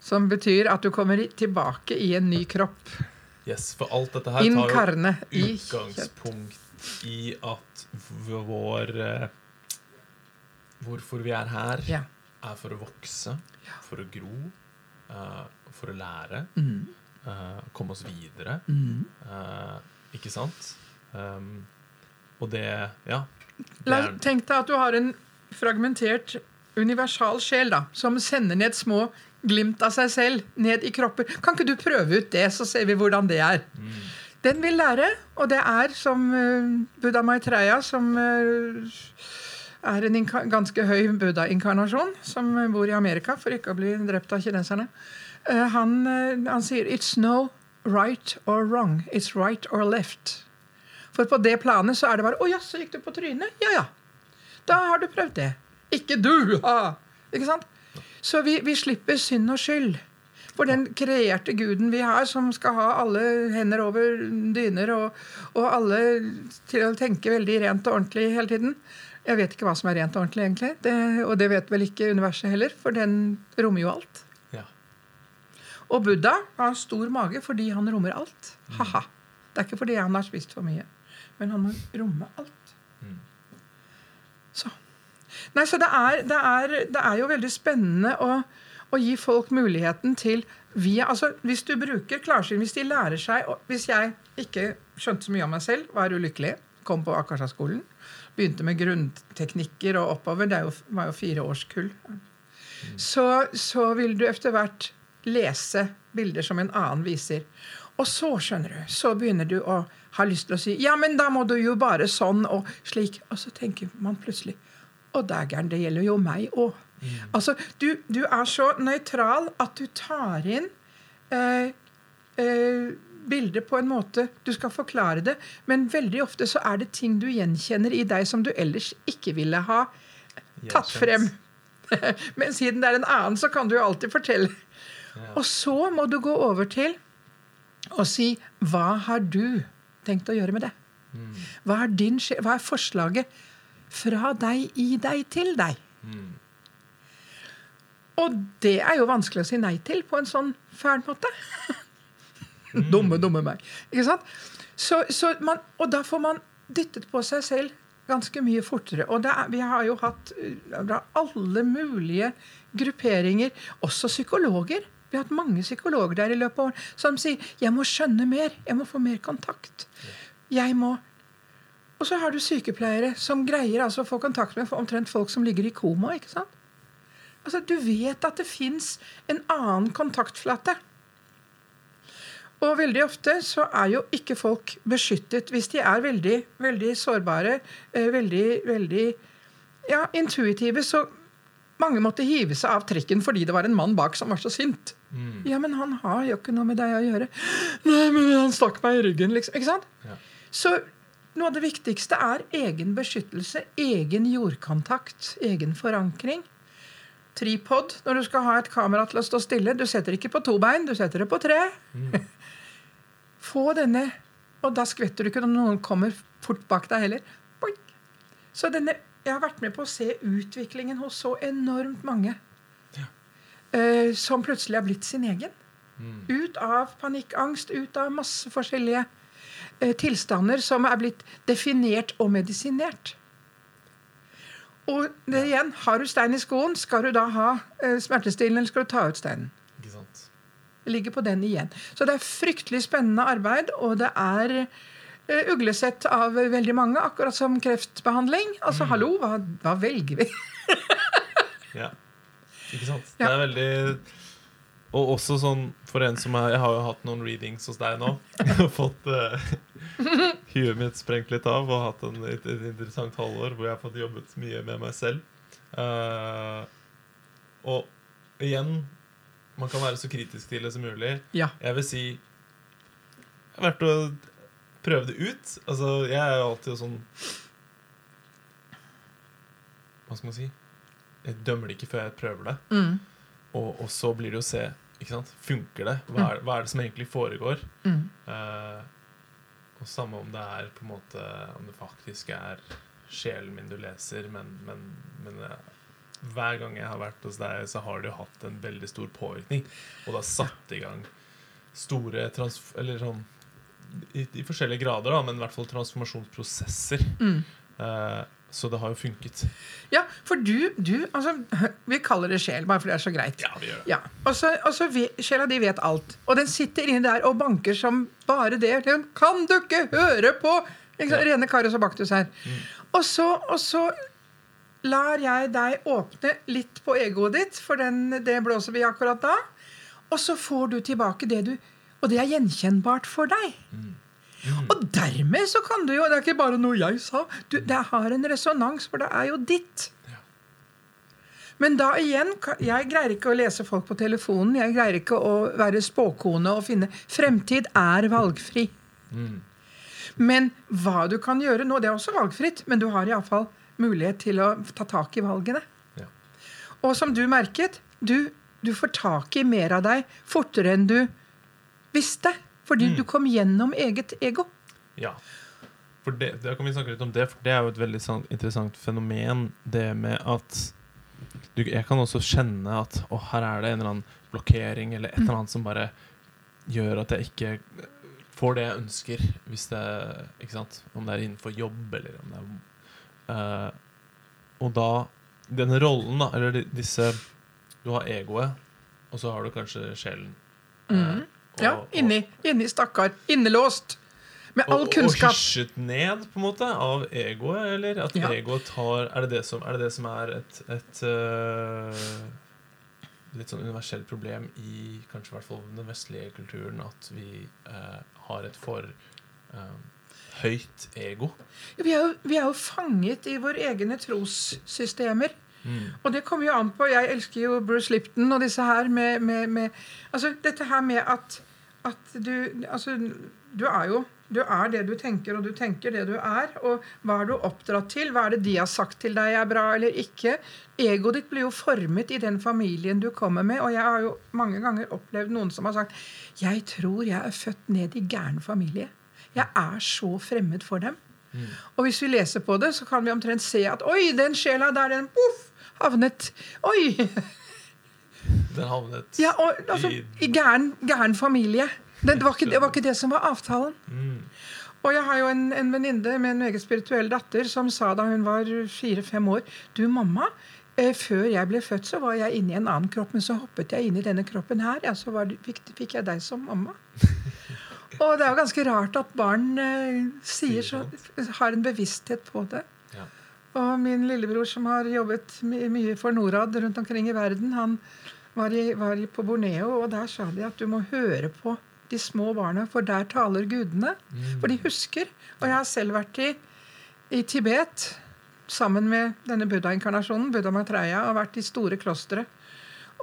Speaker 2: som betyr at du kommer tilbake i en ny kropp.
Speaker 3: Yes, for alt dette her tar jo
Speaker 2: utgangspunkt I
Speaker 3: i at vår eh, Hvorfor vi er her,
Speaker 2: Ja.
Speaker 3: er for å vokse, for å gro, eh, for å lære,
Speaker 2: Mm.
Speaker 3: Uh, komme oss videre.
Speaker 2: Mm.
Speaker 3: Uh, ikke sant? Um, og det Ja. Det
Speaker 2: La, tenk deg at du har en fragmentert universal sjel da, som sender ned små glimt av seg selv ned i kropper. Kan ikke du prøve ut det, så ser vi hvordan det er?
Speaker 3: mm,
Speaker 2: Den vil lære, og det er som uh, Buddha Maitreya, som eh, er en ganske høy buddha-inkarnasjon, som bor i Amerika for ikke å bli drept av kineserne. Uh, han, uh, han sier 'It's no right or wrong. It's right or left'. For på det planet så er det bare 'Å ja, så gikk du på trynet?' Ja ja. Da har du prøvd det. Ikke du! [LAUGHS] Ha! Ikke sant? Så vi, vi slipper synd og skyld. For den kreerte guden vi har, som skal ha alle hender over dyner og, og alle til å tenke veldig rent og ordentlig hele tiden Jeg vet ikke hva som er rent og ordentlig, egentlig. Det, og det vet vel ikke universet heller, for den rommer jo alt.
Speaker 3: ja.
Speaker 2: Og Buddha har stor mage fordi han rommer alt. Ha-ha. Det er ikke fordi han har spist for mye, men han må romme alt.
Speaker 3: Mm.
Speaker 2: Så. Nei, så det er, det er, det er jo veldig spennende å, å gi folk muligheten til via, altså Hvis du bruker klarsyn, hvis de lærer seg Hvis jeg ikke skjønte så mye om meg selv, var ulykkelig, kom på Akasha-skolen, begynte med grunnteknikker og oppover, det jo, var jo fire årskull, så, så vil du etter hvert lese bilder som en annen viser. Og så, skjønner du, så begynner du å ha lyst til å si Ja, men da må du jo bare sånn og slik. Og så tenker man plutselig Å, dægeren, det gjelder jo meg òg. Altså, du, du er så nøytral at du tar inn eh, eh, bilder på en måte Du skal forklare det, men veldig ofte så er det ting du gjenkjenner i deg som du ellers ikke ville ha tatt frem. [LAUGHS] Men siden det er en annen, så kan du jo alltid fortelle.
Speaker 3: Ja.
Speaker 2: Og så må du gå over til å si Hva har du tenkt å gjøre med det?
Speaker 3: Mm.
Speaker 2: Hva er, din, hva er forslaget fra deg, i deg, til deg?
Speaker 3: Mm.
Speaker 2: Og det er jo vanskelig å si nei til på en sånn fæl måte. [LAUGHS] dumme, dumme meg. Ikke sant? Så, så man, og da får man dyttet på seg selv ganske mye fortere. Og er, vi har jo hatt uh, alle mulige grupperinger, også psykologer. Vi har hatt mange psykologer der i løpet av årene som sier 'jeg må skjønne mer', 'jeg må få mer kontakt'. Jeg må Og så har du sykepleiere som greier altså å få kontakt med omtrent folk som ligger i koma. ikke sant? Altså, Du vet at det fins en annen kontaktflate. Og veldig ofte så er jo ikke folk beskyttet hvis de er veldig, veldig sårbare, eh, veldig, veldig ja, intuitive, så mange måtte hive seg av trikken fordi det var en mann bak som var så sint. Ja, men han har jo ikke noe med deg å gjøre. Nei, men han stakk meg i ryggen, liksom. Ikke sant?
Speaker 3: Ja.
Speaker 2: Så noe av det viktigste er egen beskyttelse, egen jordkontakt, egen forankring. Tripod når du skal ha et kamera til å stå stille. Du setter ikke på to bein, du setter det på tre. Få denne Og da skvetter du ikke når noen kommer fort bak deg heller. Boing. Så denne, jeg har vært med på å se utviklingen hos så enormt mange eh, som plutselig har blitt sin egen. Ut av panikkangst, ut av masse forskjellige uh, tilstander som er blitt definert og medisinert. Og det igjen, har du stein i skoen, skal du da ha uh, smertestillende, eller skal du ta ut steinen? Ligger på den igjen. Så det er fryktelig spennende arbeid, og det er uh, uglesett av veldig mange, akkurat som kreftbehandling. Altså, hallo, hva, hva velger vi? [LAUGHS]
Speaker 3: Ja. Ikke sant?
Speaker 2: Ja.
Speaker 3: Det er veldig Og også sånn for en som er Jeg har jo hatt noen readings hos deg nå. [LAUGHS] Og fått uh, huet mitt sprengt litt av og hatt en, et, et interessant halvår hvor jeg har fått jobbet mye med meg selv. Uh, og igjen Man kan være så kritisk til det som mulig.
Speaker 2: Ja.
Speaker 3: Jeg vil si Det er verdt å prøve det ut. Altså, jeg er jo alltid sånn Hva skal man si? Jeg dømmer det ikke før jeg prøver det.
Speaker 2: Mm.
Speaker 3: Og, og så blir det å se ikke sant? Funker det? Hva er, hva er det som egentlig foregår?
Speaker 2: Mm.
Speaker 3: Uh, og samme om det er på en måte Om det faktisk er sjelen min du leser, men, men, men hver gang jeg har vært hos deg, så har det jo hatt en veldig stor påvirkning. Og det har satt i gang store. Eller sånn i, i forskjellige grader, da, men i hvert fall transformasjonsprosesser.
Speaker 2: Mm.
Speaker 3: Eh, så det har jo funket.
Speaker 2: Ja, for du, du altså, [LAUGHS] Vi kaller det sjel, bare fordi det er så greit.
Speaker 3: Ja, vi gjør det.
Speaker 2: Ja, og så, og så ve- Sjela di vet alt. Og den sitter inni der og banker som bare det. Den kan du ikke høre på! Ikke?
Speaker 3: Ja.
Speaker 2: Rene Karius og Baktus her. Og, så, og så lar jeg deg åpne litt på egoet ditt, for den, det blåser vi akkurat da. Og så får du tilbake det du Og det er gjenkjennbart for deg. Og dermed så kan du jo Det er ikke bare noe jeg sa. Du, det har en resonans, for det er jo ditt. Men da igjen, jeg greier ikke å lese folk på telefonen. Jeg greier ikke å være spåkone og finne Fremtid er valgfri. Men hva du kan gjøre nå, det er også valgfritt, men du har iallfall mulighet til å ta tak i valgene.
Speaker 3: Ja.
Speaker 2: Og som du merket, du, du får tak i mer av deg fortere enn du visste. Fordi du kom gjennom eget ego.
Speaker 3: Ja. For det, det kan vi snakke litt om det, for det er jo et veldig sånn interessant fenomen, det med at du, Jeg kan også kjenne at å, her er det en eller annen blokkering eller et eller annet som bare gjør at jeg ikke får det jeg ønsker, hvis det Ikke sant? Om det er innenfor jobb, eller om det er eh, Og da Denne rollen, da, eller disse Du har egoet, og så har du kanskje sjelen.
Speaker 2: Mhm. Ja,
Speaker 3: og- og-
Speaker 2: inni, inni stakkar. Innelåst. Med all
Speaker 3: og,
Speaker 2: kunnskap.
Speaker 3: Og hysjet ned på en måte av egoet, eller? At
Speaker 2: Ja.
Speaker 3: egoet tar Er det det som er, det det som er et, et uh, litt sånn universelt problem i kanskje i hvert fall den vestlige kulturen, at vi har et for øh, høyt ego?
Speaker 2: Vi er, jo, vi er jo fanget i våre egne trossystemer.
Speaker 3: Mm.
Speaker 2: Og det kommer jo an på Jeg elsker jo Bruce Lipton og disse her med, med, med Altså dette her med at, at du Altså, du er jo du er det du tenker, og du tenker det du er. Og hva er du oppdratt til? Hva er det de har sagt til deg er bra eller ikke? Egoet ditt blir jo formet i den familien du kommer med. Og jeg har jo mange ganger opplevd noen som har sagt Jeg tror jeg er født ned i gæren familie. Jeg er så fremmed for dem. Og hvis vi leser på det, så kan vi omtrent se at Oi, den sjela der, den poff, havnet Oi! [LAUGHS]
Speaker 3: Den havnet
Speaker 2: Ja, og, altså,
Speaker 3: i
Speaker 2: I gæren, gæren familie. Det, var ikke, det var ikke det som var avtalen.
Speaker 3: mm.
Speaker 2: Og jeg har jo en, en venninne med en meget spirituell datter som sa da hun var fire-fem år Du, mamma, eh, før jeg ble født, så var jeg inne i en annen kropp, men så hoppet jeg inn i denne kroppen her. Ja, så var det, fikk, fikk jeg deg som mamma. [LAUGHS] Og det er jo ganske rart at barn eh, sier så, har en bevissthet på det.
Speaker 3: Ja.
Speaker 2: Og min lillebror som har jobbet my mye for Norad rundt omkring i verden, han var, i, var i, på Borneo, og der sa de at du må høre på de små barna, for der taler gudene. For de husker. Og jeg har selv vært i, i Tibet sammen med denne buddha-inkarnasjonen, Buddha Maitreya, og vært i store klostre.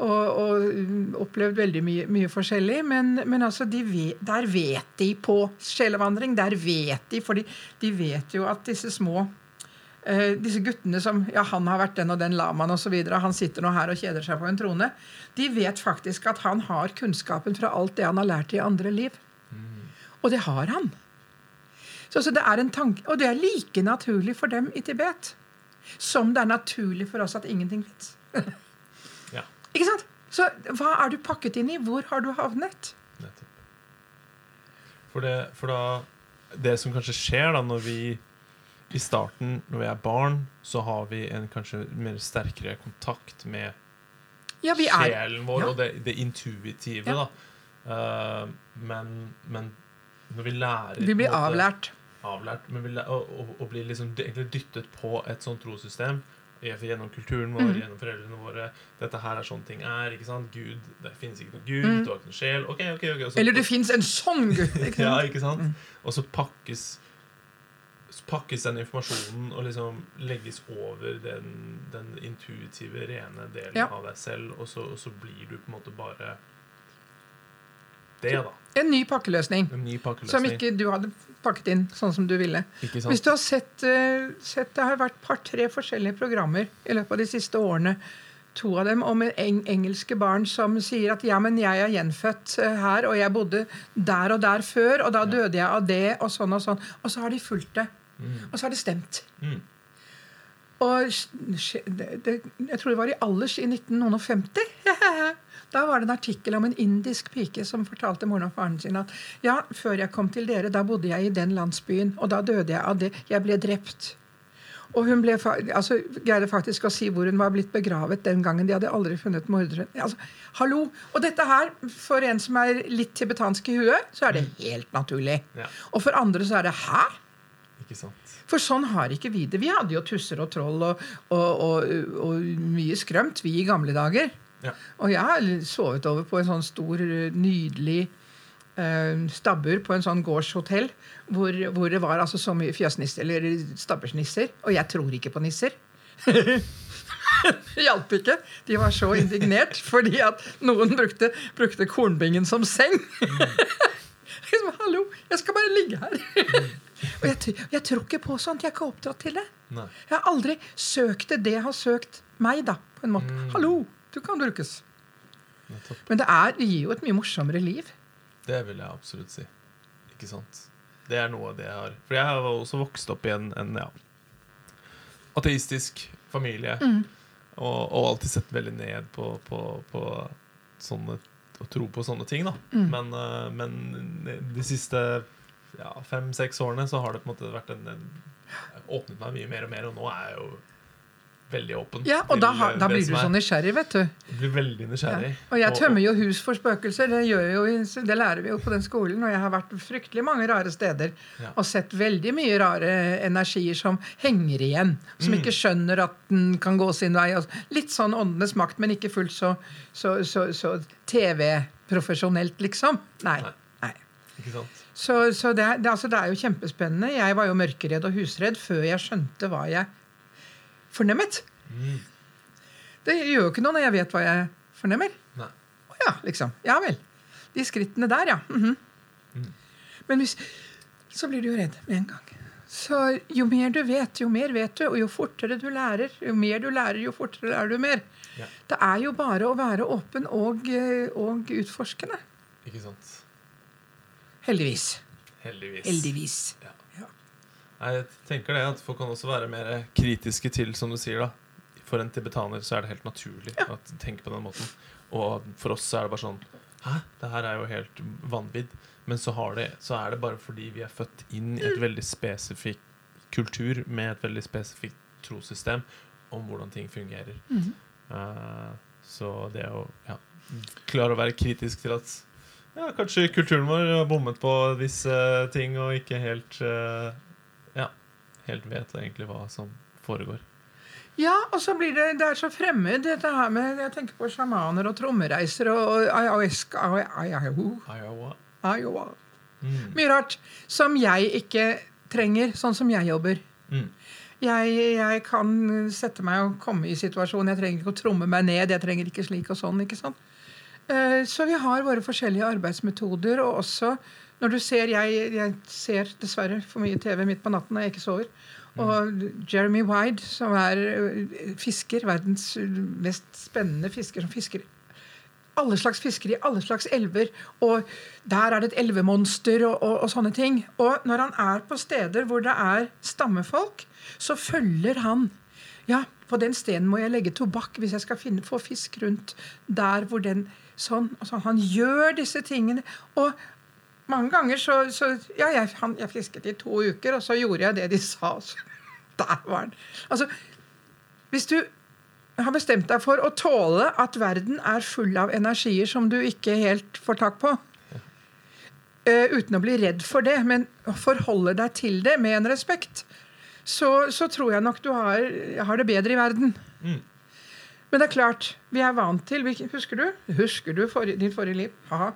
Speaker 2: Og, og mm, opplevd veldig mye, mye forskjellig. Men, men altså, de der vet de på sjelevandring. Der vet de, for de vet jo at disse små Uh, disse guttene som ja, han har vært den og den lamaen osv. Han sitter nå her og kjeder seg på en trone. De vet faktisk at han har kunnskapen fra alt det han har lært i andre liv. Og det har han. Så, så det er en tanke, Og det er like naturlig for dem i Tibet som det er naturlig for oss at ingenting fins. [LAUGHS] Ikke sant? Så hva er du pakket inn i? Hvor har du havnet?
Speaker 3: For, det, for da Det som kanskje skjer da når vi i starten, når vi er barn, så har vi en kanskje mer sterkere kontakt med
Speaker 2: Ja, vi
Speaker 3: sjelen vår
Speaker 2: ja.
Speaker 3: og det, det intuitive,
Speaker 2: Ja.
Speaker 3: da. uh, men, men når vi lærer
Speaker 2: Vi blir
Speaker 3: måte-
Speaker 2: avlært.
Speaker 3: avlært, men vi og, og, og blir liksom egentlig dyttet på et sånt trossystem gjennom kulturen vår,
Speaker 2: Mm.
Speaker 3: gjennom foreldrene våre. Dette her er sånn ting er. ikke sant? Gud, Det finnes ikke noe Gud,
Speaker 2: Mm.
Speaker 3: du har ikke noe sjel. ok, ok, ok. så-
Speaker 2: Eller det fins en sånn gud! Ikke [LAUGHS]
Speaker 3: ja, ikke sant?
Speaker 2: Mm.
Speaker 3: Og så pakkes så pakkes den informasjonen og liksom legges over den, den intuitive, rene delen
Speaker 2: Ja.
Speaker 3: av deg selv, og så, og så blir du på en måte bare det, da.
Speaker 2: En ny pakkeløsning.
Speaker 3: En ny
Speaker 2: Som ikke du hadde pakket inn sånn som du ville. Hvis du har sett, uh, sett Det har vært par-tre forskjellige programmer i løpet av de siste årene. To av dem om eng engelske barn som sier at ja, men jeg er gjenfødt eh, her, og jeg bodde der og der før, og da døde jeg av det, og sånn og sånn. Og så har de fulgt det. Og så har det stemt.
Speaker 3: Mm.
Speaker 2: Og det, det, jeg tror det var i Alders i 1950. [LAUGHS] Da var det en artikkel om en indisk pike som fortalte moren og faren sin at ja, før jeg kom til dere, da bodde jeg i den landsbyen, og da døde jeg av det. Jeg ble drept. Og hun ble, altså, greide faktisk å si hvor hun var blitt begravet den gangen. De hadde aldri funnet morderen. Altså, hallo! Og dette her, for en som er litt tibetansk i huet, så er det helt naturlig.
Speaker 3: Ja.
Speaker 2: Og for andre så er det hæ?
Speaker 3: Ikke sant?
Speaker 2: For sånn har ikke vi det. Vi hadde jo tusser og troll og, og, og, og mye skrømt, vi i gamle dager.
Speaker 3: Ja.
Speaker 2: Og jeg har sovet over på en sånn stor, nydelig eh, stabbur på en sånn gårdshotell hvor, hvor det var altså så mye fjøsnisser, eller stabbursnisser. Og jeg tror ikke på nisser. Det [LAUGHS] hjalp ikke. De var så indignert [LAUGHS] fordi at noen brukte, brukte kornbingen som seng. [LAUGHS] Liksom, Hallo, jeg skal bare ligge her. Og jeg, jeg tror ikke på sånt. Jeg er ikke oppdratt til det.
Speaker 3: Nei.
Speaker 2: Jeg har aldri søkt det det har søkt meg, da. på en måte. Hallo, du kan brukes. Men det, er, det gir jo et mye morsommere liv.
Speaker 3: Det vil jeg absolutt si. Ikke sant? Det er noe av det jeg har For jeg har også vokst opp i en, en ja, ateistisk familie. Og, og alltid sett veldig ned på, på, på sånne å tro på sånne ting. da men, eh, men de siste ja, fem-seks årene så har det på en måte vært en, en åpnet meg mye mer og mer, og nå er jeg jo veldig åpen.
Speaker 2: Ja, Og da,
Speaker 3: eh,
Speaker 2: da blir du så nysgjerrig, vet du.
Speaker 3: du blir veldig
Speaker 2: Ja.
Speaker 3: nysgjerrig.
Speaker 2: Og jeg tømmer jo hus for spøkelser. Det, jo, det lærer vi jo på den skolen. Og jeg har vært fryktelig mange rare steder
Speaker 3: Ja.
Speaker 2: og sett veldig mye rare energier som henger igjen. Som
Speaker 3: Mm.
Speaker 2: ikke skjønner at den kan gå sin vei. Litt sånn åndenes makt, men ikke fullt så, så, så, så TV-profesjonelt, liksom. Nei.
Speaker 3: Nei.
Speaker 2: Nei.
Speaker 3: Ikke sant?
Speaker 2: Så, så det, det, altså, det er jo kjempespennende. Jeg var jo mørkeredd og husredd før jeg skjønte hva jeg fornemmet.
Speaker 3: Mm.
Speaker 2: Det gjør jo ikke noe når jeg vet hva jeg fornemmer.
Speaker 3: Nei.
Speaker 2: Ja, liksom. Ja vel. De skrittene der, ja. Mhm.
Speaker 3: Mm.
Speaker 2: Men hvis Så blir du jo redd med en gang. Så jo mer du vet, jo mer vet du, og jo fortere du lærer. Jo mer du lærer, jo fortere lærer du mer.
Speaker 3: Ja.
Speaker 2: Det er jo bare å være åpen og, og utforskende.
Speaker 3: Ikke sant?
Speaker 2: Heldigvis.
Speaker 3: Heldigvis.
Speaker 2: Heldigvis.
Speaker 3: Ja.
Speaker 2: Ja.
Speaker 3: Jeg tenker det at folk kan også være mer kritiske til, som du sier, da. For en tibetaner så er det helt naturlig å tenke på den måten. Og for oss så er det bare sånn Hæ? Det her er jo helt vanvidd. Men så, har det, så er det bare fordi vi er født inn i et veldig spesifikk kultur med et veldig spesifikt trossystem om hvordan ting fungerer.
Speaker 2: Mm
Speaker 3: -hmm. uh, så det å ja, klare å være kritisk til at ja, kanskje kulturen vår har bommet på visse ting og ikke helt Ja, helt vet egentlig hva som foregår.
Speaker 2: Ja, og så blir det Det er så fremmed, dette her med Jeg tenker på sjamaner og trommereiser og,
Speaker 3: Iowa. Mm.
Speaker 2: Mye rart som jeg ikke trenger, sånn som jeg jobber.
Speaker 3: Mm.
Speaker 2: Jeg, jeg kan sette meg og komme i situasjonen. Jeg trenger ikke å tromme meg ned. Jeg trenger ikke slik og sånn. ikke sant? Eh, Så vi har våre forskjellige arbeidsmetoder. Og også når du ser Jeg, jeg ser dessverre for mye TV midt på natten når jeg ikke sover. Og Jeremy Wide, som er eh, fisker, verdens mest spennende fisker, som fisker alle slags fisker i alle slags elver. Og der er det et elvemonster og, og, og sånne ting. Og når han er på steder hvor det er stammefolk, så følger han Ja, på den stenen må jeg legge tobakk hvis jeg skal finne, få fisk rundt der hvor den Sånn. Altså, han gjør disse tingene. Og mange ganger så, så Ja, jeg, han, jeg fisket i to uker, og så gjorde jeg det de sa. [LAUGHS] Der var han. Altså, hvis du har bestemt deg for å tåle at verden er full av energier som du ikke helt får tak på, uh, uten å bli redd for det, men forholder deg til det med en respekt, så, så tror jeg nok du har, har det bedre i verden. Men det er klart, vi er vant til Husker du Husker du for, ditt forrige liv? Haha.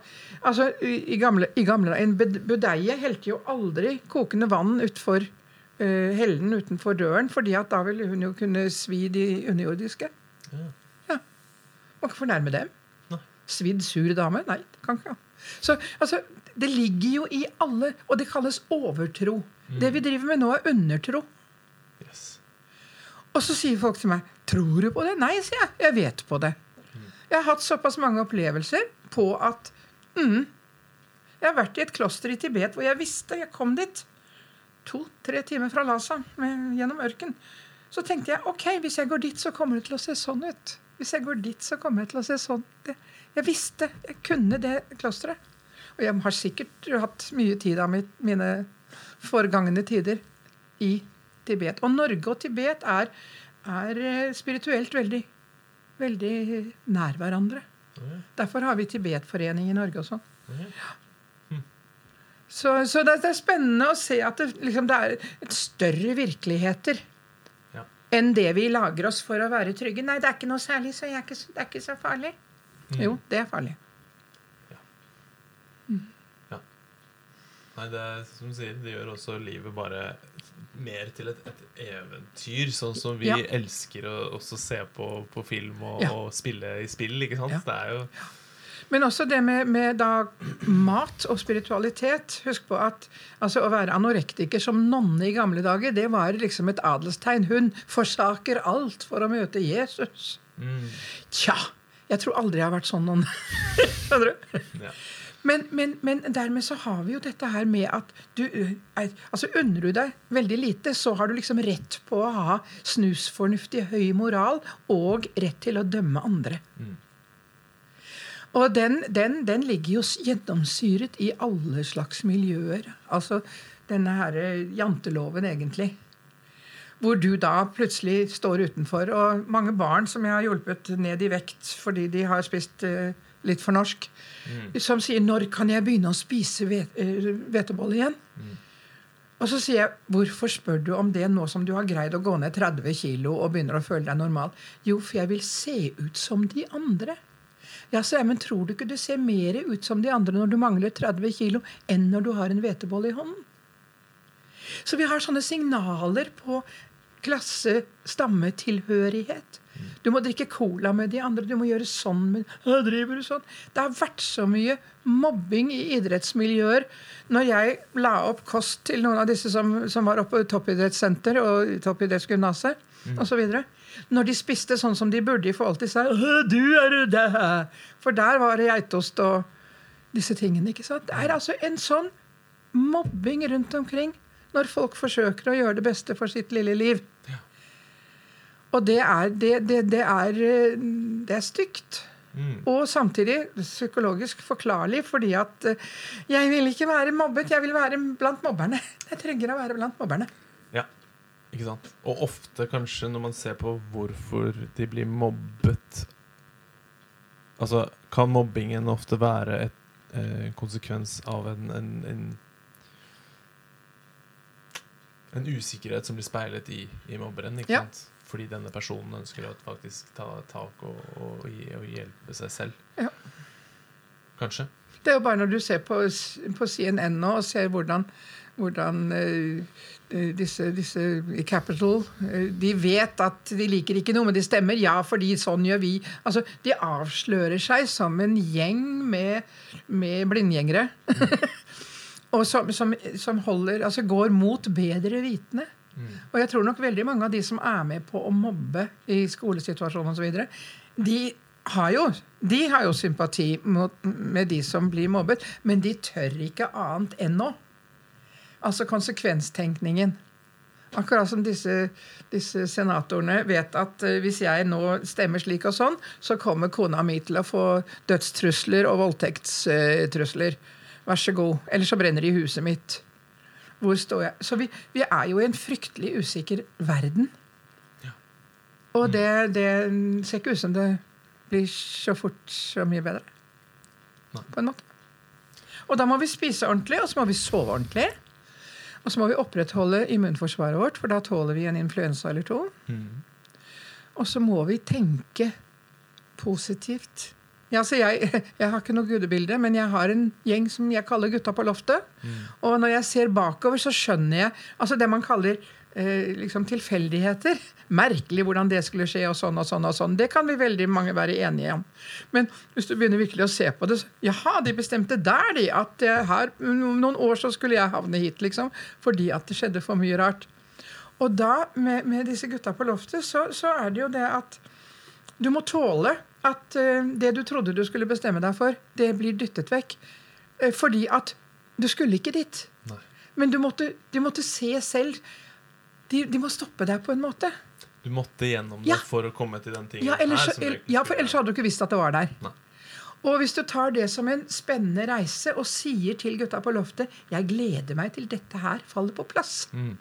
Speaker 2: Altså, I, gamle, i gamle En bud- budeie helte jo aldri kokende vann utfor uh, hellen utenfor døren, fordi at da ville hun jo kunne svi de underjordiske. Ja. Må ikke fornærme dem.
Speaker 3: Nei.
Speaker 2: Svidd, sur dame? Nei, det kan ikke. Så altså, det ligger jo i alle Og det kalles overtro. Det vi driver med nå, er undertro.
Speaker 3: Yes.
Speaker 2: Og så sier folk til meg 'Tror du på det?' Nei, sier jeg. Jeg vet på det. Jeg har hatt såpass mange opplevelser på at mm, Jeg har vært i et kloster i Tibet hvor jeg visste Jeg kom dit to-tre timer fra Lhasa gjennom ørken. Så tenkte jeg ok, hvis jeg går dit, så kommer det til å se sånn ut. Hvis jeg går dit, så kommer det til å se sånn ut. Jeg visste. Jeg kunne det klosteret. Og jeg har sikkert hatt mye tid av mine forgangne tider i Tibet. Og Norge og Tibet er, er eh, spirituelt veldig, veldig nær hverandre. Derfor har vi Tibetforening i Norge og sånn. Så, så det, det er spennende å se at det, liksom, det er et større virkeligheter
Speaker 3: Ja.
Speaker 2: enn det vi lager oss for å være trygge. Nei, det er ikke noe særlig, så jeg er ikke, det er ikke så farlig. Jo, det er farlig.
Speaker 3: Nei, det er som du sier, det gjør også livet bare mer til et, et eventyr, sånn som vi
Speaker 2: Ja.
Speaker 3: elsker å også se på på film og,
Speaker 2: Ja.
Speaker 3: og spille i spill, ikke sant?
Speaker 2: Ja.
Speaker 3: Det er jo
Speaker 2: Men også det med, med mat og spiritualitet. Husk på at altså, å være anorektiker som nonne i gamle dager, det var liksom et adelstegn. Hun forsaker alt for å møte Jesus.
Speaker 3: mm,
Speaker 2: Tja, jeg tror aldri jeg har vært sånn nonne. [LAUGHS] Skjønner du?
Speaker 3: ja.
Speaker 2: Men, men, men dermed så har vi jo dette her med at du er, altså Unner du deg veldig lite, så har du liksom rett på å ha snusfornuftig høy moral og rett til å dømme andre. Og den, den, den ligger jo gjennomsyret i alle slags miljøer. Altså denne her janteloven, egentlig. Hvor du da plutselig står utenfor. Og mange barn som jeg har hjulpet ned i vekt fordi de har spist eh, litt for norsk, som sier 'Når kan jeg begynne å spise eh, hvetebolle igjen?' Og så sier jeg 'Hvorfor spør du om det nå som du har greid å gå ned 30 kilo og begynner å føle deg normal?' 'Jo, for jeg vil se ut som de andre'. Ja, så jeg, men Tror du ikke du ser mer ut som de andre når du mangler 30 kilo, enn når du har en hvetebolle i hånden? Så vi har sånne signaler på klasse-stammetilhørighet. Du må drikke cola med de andre. Du må gjøre sånn med «Å, driver du sånn? Det har vært så mye mobbing i idrettsmiljøer. Når jeg la opp kost til noen av disse som, som var oppe på toppidrettssenter og toppidrettsgymnaset osv. Når de spiste sånn som de burde i forhold til seg du er det der!» For der var det geitost og disse tingene. ikke sant? Det er altså en sånn mobbing rundt omkring når folk forsøker å gjøre det beste for sitt lille liv. Og det er, det, det, det er, eh, det er stygt.
Speaker 3: Mm.
Speaker 2: Og samtidig psykologisk forklarlig, fordi at eh, jeg vil ikke være mobbet, jeg vil være blant mobberne. [LAUGHS] Jeg trenger å være blant mobberne.
Speaker 3: Ja, ikke sant? Og ofte kanskje når man ser på hvorfor de blir mobbet Altså, kan mobbingen ofte være et eh, konsekvens av en, en, en En usikkerhet som blir speilet i, i mobberen, ikke
Speaker 2: Ja.
Speaker 3: sant? Fordi denne personen ønsker å faktisk ta tak og, og, og hjelpe seg selv.
Speaker 2: Ja.
Speaker 3: Kanskje.
Speaker 2: Det er jo bare når du ser på, på CNN nå og ser hvordan hvordan eh, disse, disse i Capital eh, De vet at de liker ikke noe, men de stemmer ja fordi sånn gjør vi. Altså, De avslører seg som en gjeng med, med blindgjengere. [LAUGHS] og som, som, som holder, altså går mot bedre vitende. Og jeg tror nok veldig mange av de som er med på å mobbe i skolesituasjonen osv., de har de har jo sympati mot, med de som blir mobbet, men de tør ikke annet enn å. Altså konsekvenstenkningen. Akkurat som disse, disse senatorene vet at eh, hvis jeg nå stemmer slik og sånn, så kommer kona mi til å få dødstrusler og voldtektstrusler. Vær så god. Eller så brenner de huset mitt. Hvor står jeg? Så vi, vi er jo i en fryktelig usikker verden. Og det, det ser ikke ut som det blir så fort så mye bedre.
Speaker 3: Nei.
Speaker 2: På en måte. Og da må vi spise ordentlig, og så må vi sove ordentlig. Og så må vi opprettholde immunforsvaret vårt, for da tåler vi en influensa eller to. Og så må vi tenke positivt. Ja, så jeg, [LAUGHS] jeg har ikke noe gudebilde, men jeg har en gjeng som jeg kaller Gutta på loftet. Og når jeg ser bakover, så skjønner jeg altså det man kaller eh, liksom tilfeldigheter. [LAUGHS] Merkelig hvordan det skulle skje, og sånn og sånn. og sånn. Det kan vi veldig mange være enige om. Men hvis du begynner virkelig å se på det så, Jaha, de bestemte der, de. At her, noen år så skulle jeg havne hit, liksom. Fordi at det skjedde for mye rart. Og da, med, med disse gutta på loftet, så, så er det jo det at du må tåle at eh, det du trodde du skulle bestemme deg for, det blir dyttet vekk. Eh, fordi at du skulle ikke dit.
Speaker 3: Nei.
Speaker 2: Men du måtte, du måtte se selv. De, de må stoppe deg på en måte.
Speaker 3: Du måtte gjennom det
Speaker 2: Ja.
Speaker 3: for å komme til den tingen
Speaker 2: Ja, ellers,
Speaker 3: her.
Speaker 2: ja, for ellers hadde du ikke visst at det var der.
Speaker 3: Nei.
Speaker 2: Og hvis du tar det som en spennende reise og sier til gutta på loftet 'Jeg gleder meg til dette her faller på plass'.
Speaker 3: Mm.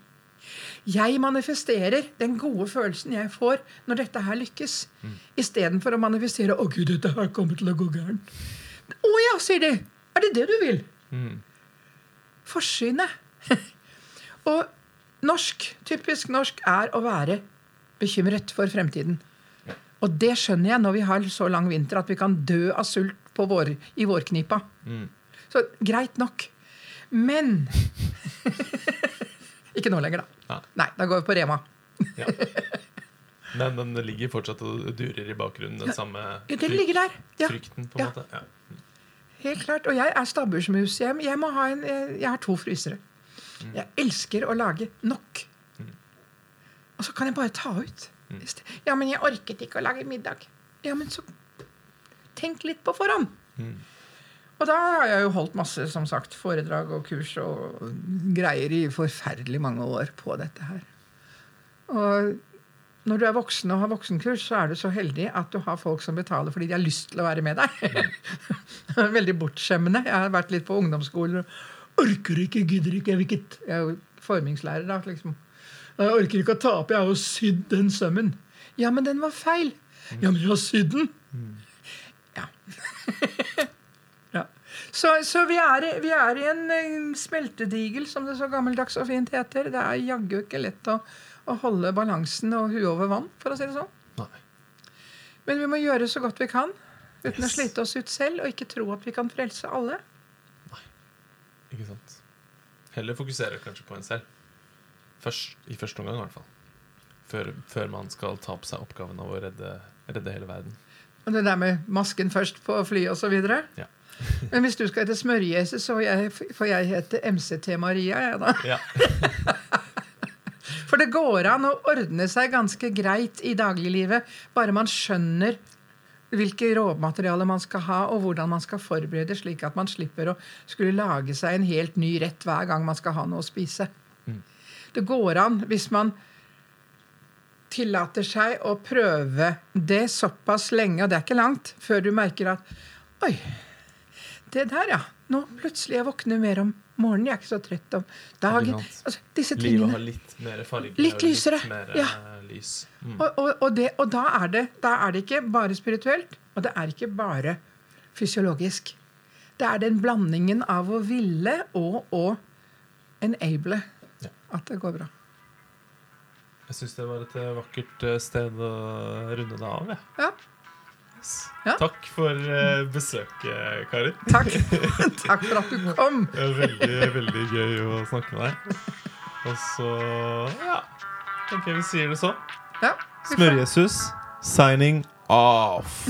Speaker 2: Jeg manifesterer den gode følelsen jeg får når dette her lykkes,
Speaker 3: Mm.
Speaker 2: istedenfor å manifestere 'Å, gud, dette her kommer til å gå gærent'. 'Å ja', sier de. 'Er det det du vil?'
Speaker 3: Mm.
Speaker 2: Forsynet. [LAUGHS] og norsk, typisk norsk, er å være bekymret for fremtiden. Og det skjønner jeg når vi har så lang vinter at vi kan dø av sult på vår, i vårknipa.
Speaker 3: Mm.
Speaker 2: Så greit nok. Men [LAUGHS] Ikke nå lenger, da. Nei, da går vi på Rema.
Speaker 3: Ja. Men den ligger fortsatt og durer i bakgrunnen, den samme
Speaker 2: Ja, Den der. Ja,
Speaker 3: frykten, på en
Speaker 2: Ja.
Speaker 3: måte. Ja.
Speaker 2: helt klart. Og jeg er stabbursmus. Jeg, jeg, må ha en, eh, jeg har to frysere. Jeg elsker å lage nok. Og så kan jeg bare ta ut. Mm. Ja, men jeg orket ikke å lage middag. Ja, men så tenk litt på forhånd. Og da har jeg jo holdt masse som sagt, foredrag og kurs og greier i forferdelig mange år på dette her. Og når du er voksen og har voksenkurs, så er du så heldig at du har folk som betaler fordi de har lyst til å være med deg. [LAUGHS] Det er Veldig bortskjemmende. Jeg har vært litt på ungdomsskolen og orker ikke, gidder ikke. Jeg, vil ikke jeg er jo formingslærer, da. liksom. Jeg orker ikke å tape, jeg har jo sydd den sømmen. Ja, men den var feil. Ja, men jeg har sydd den. Ja. ja. [LAUGHS] Så, så vi, er, vi er i en eh, smeltedigel, som det så gammeldags og fint heter. Det er jaggu ikke lett å, å holde balansen og huet over vann, for å si det sånn.
Speaker 3: Nei.
Speaker 2: Men vi må gjøre så godt vi kan, uten å slite oss ut selv, og ikke tro at vi kan frelse alle.
Speaker 3: Nei, Ikke sant? Heller fokusere kanskje på en selv. Først, I første omgang, i hvert fall. Før, før man skal ta på seg oppgaven av å redde, redde hele verden.
Speaker 2: Og det der med masken først på flyet osv.
Speaker 3: Ja.
Speaker 2: Men hvis du skal hete Smørjesus, så jeg, får jeg hete MCT Maria. Jeg, da.
Speaker 3: Ja. [LAUGHS]
Speaker 2: For det går an å ordne seg ganske greit i dagliglivet, bare man skjønner hvilke råmaterialer man skal ha, og hvordan man skal forberede, slik at man slipper å skulle lage seg en helt ny rett hver gang man skal ha noe å spise. Det går an hvis man tillater seg å prøve det såpass lenge, og det er ikke langt, før du merker at Oi, det der, ja. Nå plutselig jeg våkner mer om morgenen. Jeg er ikke så trøtt om dagen. Altså, disse tingene.
Speaker 3: Livet har litt mer farge.
Speaker 2: Litt lysere,
Speaker 3: Litt mer
Speaker 2: ja.
Speaker 3: eh, lys. Mm.
Speaker 2: Og, og, og, det, og da, er det, da er det ikke bare spirituelt, og det er ikke bare fysiologisk. Det er den blandingen av å ville og å enable
Speaker 3: Ja.
Speaker 2: at det går bra.
Speaker 3: Jeg syns det var et vakkert eh, sted å runde det av. jeg.
Speaker 2: Ja. Ja.
Speaker 3: Takk for eh, besøket, Kari.
Speaker 2: Takk. [LAUGHS] Takk for at du kom.
Speaker 3: Det er veldig, veldig gøy å snakke med deg. Og så ja, tenker jeg vi sier det sånn.
Speaker 2: Ja,
Speaker 3: Smørjesus signing off.